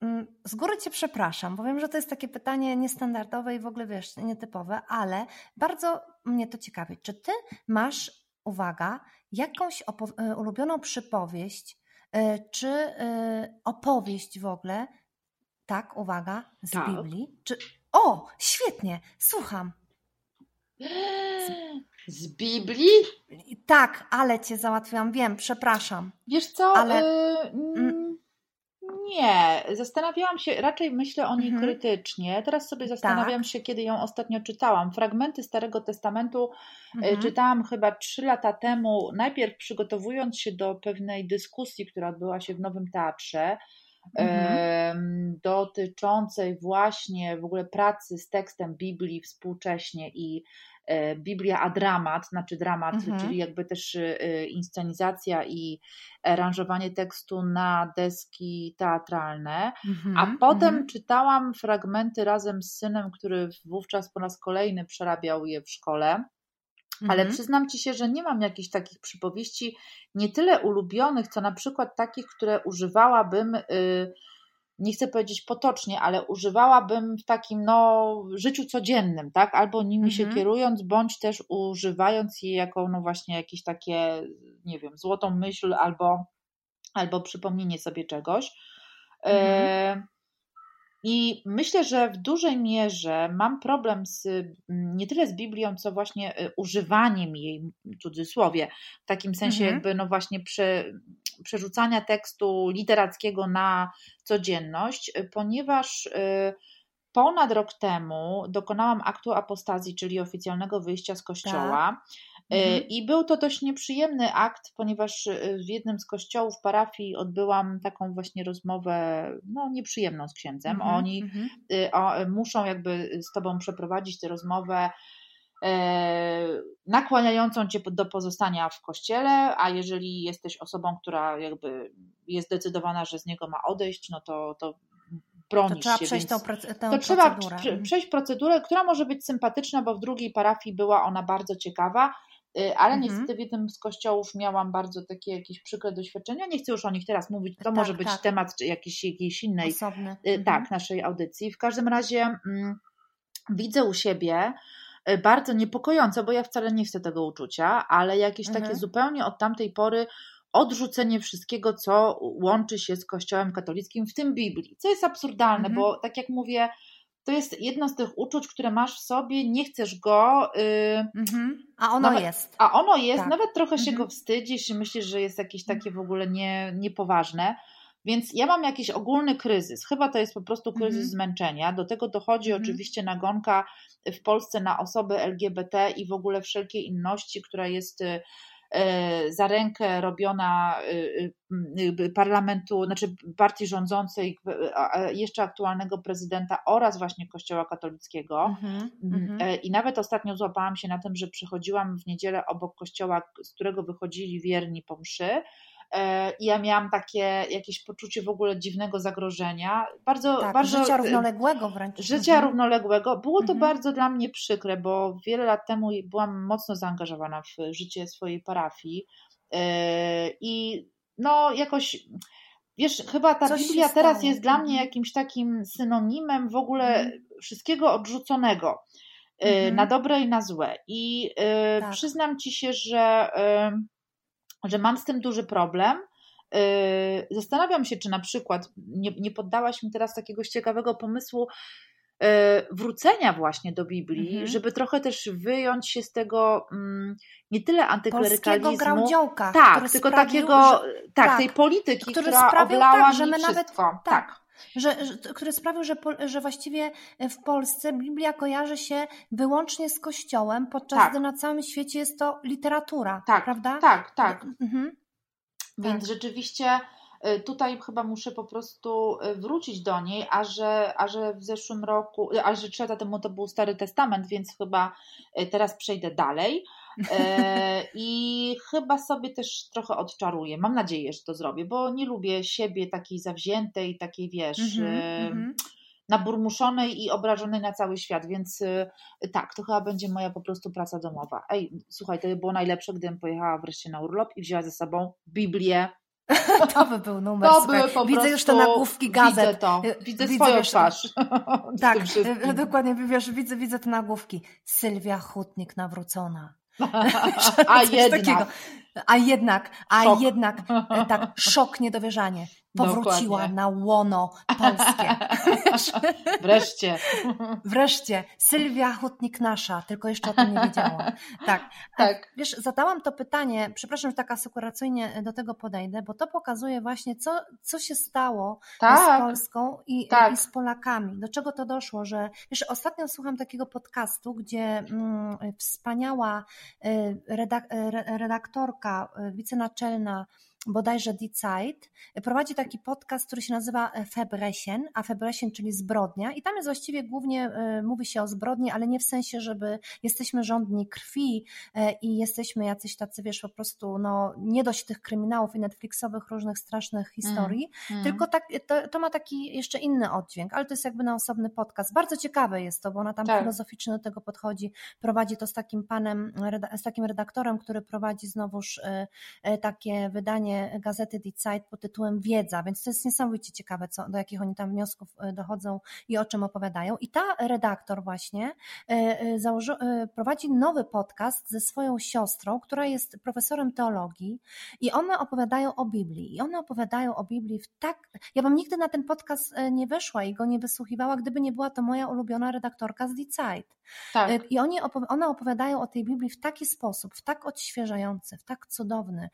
[SPEAKER 2] mm, Z góry Cię przepraszam, bo wiem, że to jest takie pytanie niestandardowe i w ogóle wiesz, nietypowe, ale bardzo mnie to ciekawi. Czy Ty masz, uwaga, jakąś e, ulubioną przypowieść, e, czy opowieść w ogóle, tak, uwaga, z
[SPEAKER 3] Tak.
[SPEAKER 2] Biblii? Czy... O, świetnie, słucham.
[SPEAKER 3] Z Biblii?
[SPEAKER 2] Tak, ale Cię załatwiłam, wiem, przepraszam.
[SPEAKER 3] Wiesz co?
[SPEAKER 2] Ale-
[SPEAKER 3] y, mm, nie, zastanawiałam się, raczej myślę o niej
[SPEAKER 2] Mhm.
[SPEAKER 3] krytycznie. Teraz sobie zastanawiam się, kiedy ją ostatnio czytałam. Fragmenty Starego Testamentu y,
[SPEAKER 2] Mhm.
[SPEAKER 3] czytałam chyba trzy lata temu, najpierw przygotowując się do pewnej dyskusji, która odbyła się w Nowym Teatrze.
[SPEAKER 2] Mhm.
[SPEAKER 3] dotyczącej właśnie w ogóle pracy z tekstem Biblii współcześnie i e, Biblia a dramat, znaczy dramat,
[SPEAKER 2] Mhm.
[SPEAKER 3] czyli jakby też e, inscenizacja i aranżowanie tekstu na deski teatralne.
[SPEAKER 2] Mhm,
[SPEAKER 3] A potem
[SPEAKER 2] mhm.
[SPEAKER 3] czytałam fragmenty razem z synem, który wówczas po raz kolejny przerabiał je w szkole. Ale
[SPEAKER 2] Mhm.
[SPEAKER 3] przyznam ci się, że nie mam jakichś takich przypowieści nie tyle ulubionych, co na przykład takich, które używałabym, y, nie chcę powiedzieć potocznie, ale używałabym w takim no, życiu codziennym, tak? Albo nimi się
[SPEAKER 2] Mhm.
[SPEAKER 3] kierując, bądź też używając je jako no właśnie jakieś takie, nie wiem, złotą myśl albo, albo przypomnienie sobie czegoś.
[SPEAKER 2] Mhm.
[SPEAKER 3] E, I myślę, że w dużej mierze mam problem z mm, nie tyle z Biblią, co właśnie y, używaniem jej w cudzysłowie, w takim sensie
[SPEAKER 2] Mhm.
[SPEAKER 3] jakby no właśnie prze, przerzucania tekstu literackiego na codzienność, y, ponieważ y, ponad rok temu dokonałam aktu apostazji, czyli oficjalnego wyjścia z kościoła. Y,
[SPEAKER 2] Mhm.
[SPEAKER 3] I był to dość nieprzyjemny akt, ponieważ y, w jednym z kościołów parafii odbyłam taką właśnie rozmowę, no nieprzyjemną z księdzem.
[SPEAKER 2] Mhm,
[SPEAKER 3] Oni
[SPEAKER 2] mhm.
[SPEAKER 3] y, o, muszą jakby z tobą przeprowadzić tę rozmowę e, nakłaniającą cię do pozostania w kościele, a jeżeli jesteś osobą, która jakby jest zdecydowana, że z niego ma odejść, no to, to
[SPEAKER 2] To
[SPEAKER 3] bronisz
[SPEAKER 2] trzeba
[SPEAKER 3] się.
[SPEAKER 2] przejść tą, tę
[SPEAKER 3] to trzeba
[SPEAKER 2] procedurę. Mhm.
[SPEAKER 3] przejść procedurę, która może być sympatyczna, bo w drugiej parafii była ona bardzo ciekawa, ale
[SPEAKER 2] Mhm.
[SPEAKER 3] niestety w jednym z kościołów miałam bardzo takie jakieś przykre doświadczenia. Nie chcę już o nich teraz mówić, to
[SPEAKER 2] Tak,
[SPEAKER 3] może być
[SPEAKER 2] tak.
[SPEAKER 3] temat jakiejś, jakiejś innej
[SPEAKER 2] Osobny.
[SPEAKER 3] y,
[SPEAKER 2] Mhm.
[SPEAKER 3] tak, naszej audycji. W każdym razie mm, widzę u siebie, e, bardzo niepokojące, bo ja wcale nie chcę tego uczucia, ale jakieś mhm. takie zupełnie od tamtej pory odrzucenie wszystkiego, co łączy się z Kościołem katolickim, w tym Biblii, co jest absurdalne, mhm. bo tak jak mówię, to jest jedno z tych uczuć, które masz w sobie, nie chcesz go. Yy,
[SPEAKER 2] mhm. A ono
[SPEAKER 3] nawet,
[SPEAKER 2] jest.
[SPEAKER 3] A ono jest, tak. nawet trochę się mhm. go wstydzisz i myślisz, że jest jakieś takie w ogóle nie, niepoważne. Więc ja mam jakiś ogólny kryzys. Chyba to jest po prostu kryzys mhm. zmęczenia. Do tego dochodzi mhm. oczywiście nagonka w Polsce na osoby LGBT i w ogóle wszelkiej inności, która jest y, za rękę robiona y, parlamentu, znaczy partii rządzącej, jeszcze aktualnego prezydenta oraz właśnie Kościoła katolickiego. Mhm, mm, e, I nawet ostatnio złapałam się na tym, że przychodziłam w niedzielę obok kościoła, z którego wychodzili wierni po mszy E, i ja miałam takie jakieś poczucie w ogóle dziwnego zagrożenia. Bardzo,
[SPEAKER 2] tak,
[SPEAKER 3] bardzo,
[SPEAKER 2] życia równoległego wręcz.
[SPEAKER 3] Życia mhm. równoległego. Było to mhm. bardzo dla mnie przykre, bo wiele lat temu byłam mocno zaangażowana w życie swojej parafii e, i no jakoś wiesz, chyba ta Coś Biblia teraz jest dla mnie mhm. jakimś takim synonimem w ogóle mhm. wszystkiego odrzuconego. E, mhm. Na dobre i na złe. I tak. przyznam ci się, że że mam z tym duży problem. Yy, zastanawiam się, czy na przykład nie, nie poddałaś mi teraz takiego ciekawego pomysłu yy, wrócenia właśnie do Biblii, mhm. żeby trochę też wyjąć się z tego mm, nie tyle antyklerykalizmu, tak, tylko sprawił, takiego, że, tak, tak, tej polityki, która sprawił, oblała tak, że my wszystko. Nawet, tak. tak.
[SPEAKER 2] Że, że, który sprawił, że, że właściwie w Polsce Biblia kojarzy się wyłącznie z Kościołem, podczas tak. gdy na całym świecie jest to literatura,
[SPEAKER 3] tak,
[SPEAKER 2] prawda?
[SPEAKER 3] Tak, tak. Mhm. Więc tak. rzeczywiście y, tutaj chyba muszę po prostu y, wrócić do niej, a że, a że w zeszłym roku, a że trzy lata temu to był Stary Testament, więc chyba teraz przejdę dalej. E, I chyba sobie też trochę odczaruję. Mam nadzieję, że to zrobię, bo nie lubię siebie takiej zawziętej, takiej wiesz. Mm -hmm, naburmuszonej i obrażonej na cały świat, więc y, tak, to chyba będzie moja po prostu praca domowa. Ej, słuchaj, to by było najlepsze, gdybym pojechała wreszcie na urlop i wzięła ze sobą Biblię,
[SPEAKER 2] To by był numer. To by po widzę już te nagłówki gazet.
[SPEAKER 3] Widzę to. Y, widzę, widzę swoją wiesz, twarz.
[SPEAKER 2] Tak, y, dokładnie, wiesz, widzę, widzę te nagłówki. Sylwia Hutnik nawrócona.
[SPEAKER 3] A jednak. Takiego.
[SPEAKER 2] A jednak, a szok. jednak, e, tak, szok, niedowierzanie. Powróciła Dokładnie. na łono polskie.
[SPEAKER 3] Wreszcie.
[SPEAKER 2] Wreszcie. Sylwia Hutnik nasza, tylko jeszcze o tym nie wiedziałam. Tak. tak. Wiesz, zadałam to pytanie, przepraszam, że tak asekuracyjnie do tego podejdę, bo to pokazuje właśnie, co, co się stało tak. z Polską i, tak. i z Polakami. Do czego to doszło, że wiesz, ostatnio słucham takiego podcastu, gdzie mm, wspaniała y, redak redaktorka, y, wicenaczelna bodajże Zeit, prowadzi taki podcast, który się nazywa Febrechen, a Febrechen, czyli zbrodnia i tam jest właściwie głównie, e, mówi się o zbrodni, ale nie w sensie, żeby jesteśmy rządni krwi e, i jesteśmy jacyś tacy, wiesz, po prostu, no, nie dość tych kryminałów i Netflixowych różnych strasznych historii, mm, mm. tylko tak, to, to, ma taki jeszcze inny oddźwięk, ale to jest jakby na osobny podcast. Bardzo ciekawe jest to, bo ona tam tak. filozoficznie do tego podchodzi, prowadzi to z takim panem, z takim redaktorem, który prowadzi znowuż e, takie wydanie gazety Die Zeit pod tytułem Wiedza, więc to jest niesamowicie ciekawe, co, do jakich oni tam wniosków e, dochodzą i o czym opowiadają. I ta redaktor właśnie e, e, założy, prowadzi nowy podcast ze swoją siostrą, która jest profesorem teologii i one opowiadają o Biblii. I one opowiadają o Biblii w tak... Ja bym nigdy na ten podcast nie weszła i go nie wysłuchiwała, gdyby nie była to moja ulubiona redaktorka z Die Zeit. Tak. I oni, one opowiadają o tej Biblii w taki sposób, w tak odświeżający, w tak cudowny,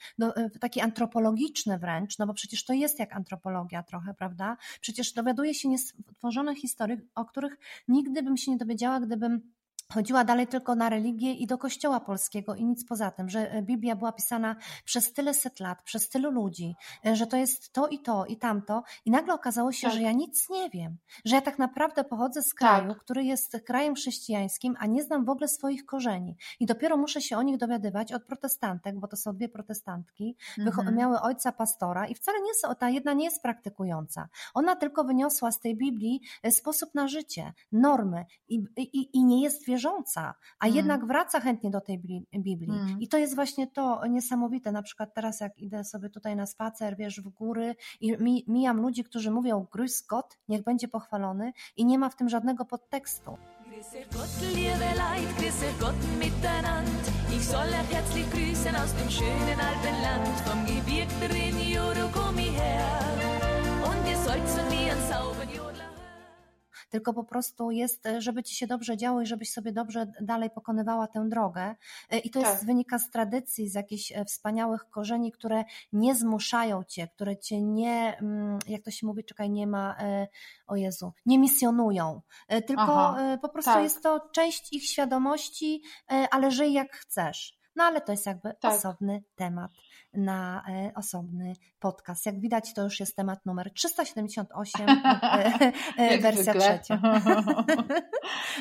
[SPEAKER 2] w taki antropologiczny, antropologiczne wręcz, no bo przecież to jest jak antropologia trochę, prawda? Przecież dowiaduje się niestworzonych historii, o których nigdy bym się nie dowiedziała, gdybym chodziła dalej tylko na religię i do kościoła polskiego i nic poza tym, że e, Biblia była pisana przez tyle set lat, przez tylu ludzi, e, że to jest to i to i tamto i nagle okazało się, tak. że ja nic nie wiem, że ja tak naprawdę pochodzę z kraju, tak. który jest krajem chrześcijańskim, a nie znam w ogóle swoich korzeni i dopiero muszę się o nich dowiadywać od protestantek, bo to są dwie protestantki, mhm. miały ojca pastora i wcale nie są, ta jedna nie jest praktykująca, ona tylko wyniosła z tej Biblii e, sposób na życie, normy i, i, i nie jest wierząca wierząca, a mm. jednak wraca chętnie do tej Biblii. Mm. I to jest właśnie to niesamowite. Na przykład teraz, jak idę sobie tutaj na spacer, wiesz, w góry i mijam ludzi, którzy mówią Grüß Gott, niech będzie pochwalony i nie ma w tym żadnego podtekstu.
[SPEAKER 5] Gott, liebe Leid, grüß Gott miteinander. Ich soll euch herzlich grüßen aus dem schönen Alpenland. Vom Gebirg der Juro komm ich her. Und ihr sollt zu mir Jodler
[SPEAKER 2] tylko po prostu jest, e, żeby ci się dobrze działo i żebyś sobie dobrze dalej pokonywała tę drogę. E, I to tak. jest, wynika z tradycji, z jakichś e, wspaniałych korzeni, które nie zmuszają cię, które cię nie, mm, jak to się mówi, czekaj, nie ma, o Jezu, nie misjonują, tylko Aha, po prostu tak. jest to część ich świadomości, ale żyj jak chcesz. No ale to jest jakby tak. osobny temat na e, osobny podcast. Jak widać, to już jest temat numer 378, e, e, wersja trzecia.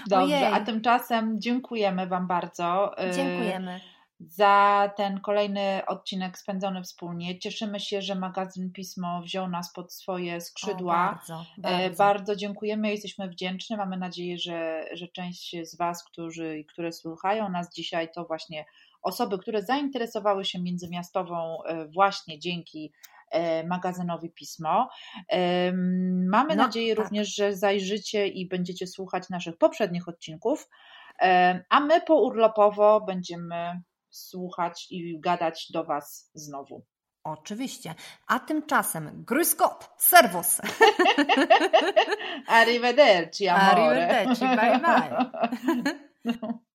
[SPEAKER 3] Dobrze, Ojej. a tymczasem dziękujemy Wam bardzo.
[SPEAKER 2] Dziękujemy
[SPEAKER 3] za ten kolejny odcinek spędzony wspólnie. Cieszymy się, że magazyn Pismo wziął nas pod swoje skrzydła.
[SPEAKER 2] O, bardzo, bardzo.
[SPEAKER 3] bardzo, dziękujemy, jesteśmy wdzięczni. Mamy nadzieję, że, że część z Was, którzy, które słuchają nas dzisiaj, to właśnie osoby, które zainteresowały się międzymiastową e, właśnie dzięki e, magazynowi Pismo. Mamy no, nadzieję tak. również, że zajrzycie i będziecie słuchać naszych poprzednich odcinków, a my pourlopowo będziemy słuchać i gadać do Was znowu.
[SPEAKER 2] Oczywiście. A tymczasem, grüß Gott, servus.
[SPEAKER 3] Arrivederci, amore.
[SPEAKER 2] Arrivederci, bye bye.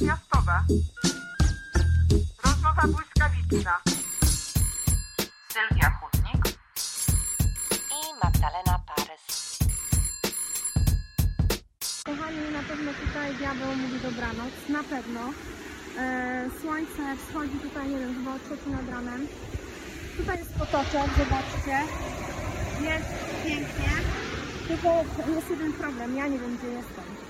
[SPEAKER 6] miastowe. Rozmowa błyskawiczna. Sylwia Chudnik
[SPEAKER 7] i Magdalena Parys.
[SPEAKER 8] Kochani, na pewno tutaj diabeł mówi dobranoc, na pewno. E, słońce wschodzi tutaj, nie wiem, chyba o trzeci nad ranem. Tutaj jest potoczek, zobaczcie. Jest pięknie. Tylko jest jeden problem, ja nie wiem gdzie jestem.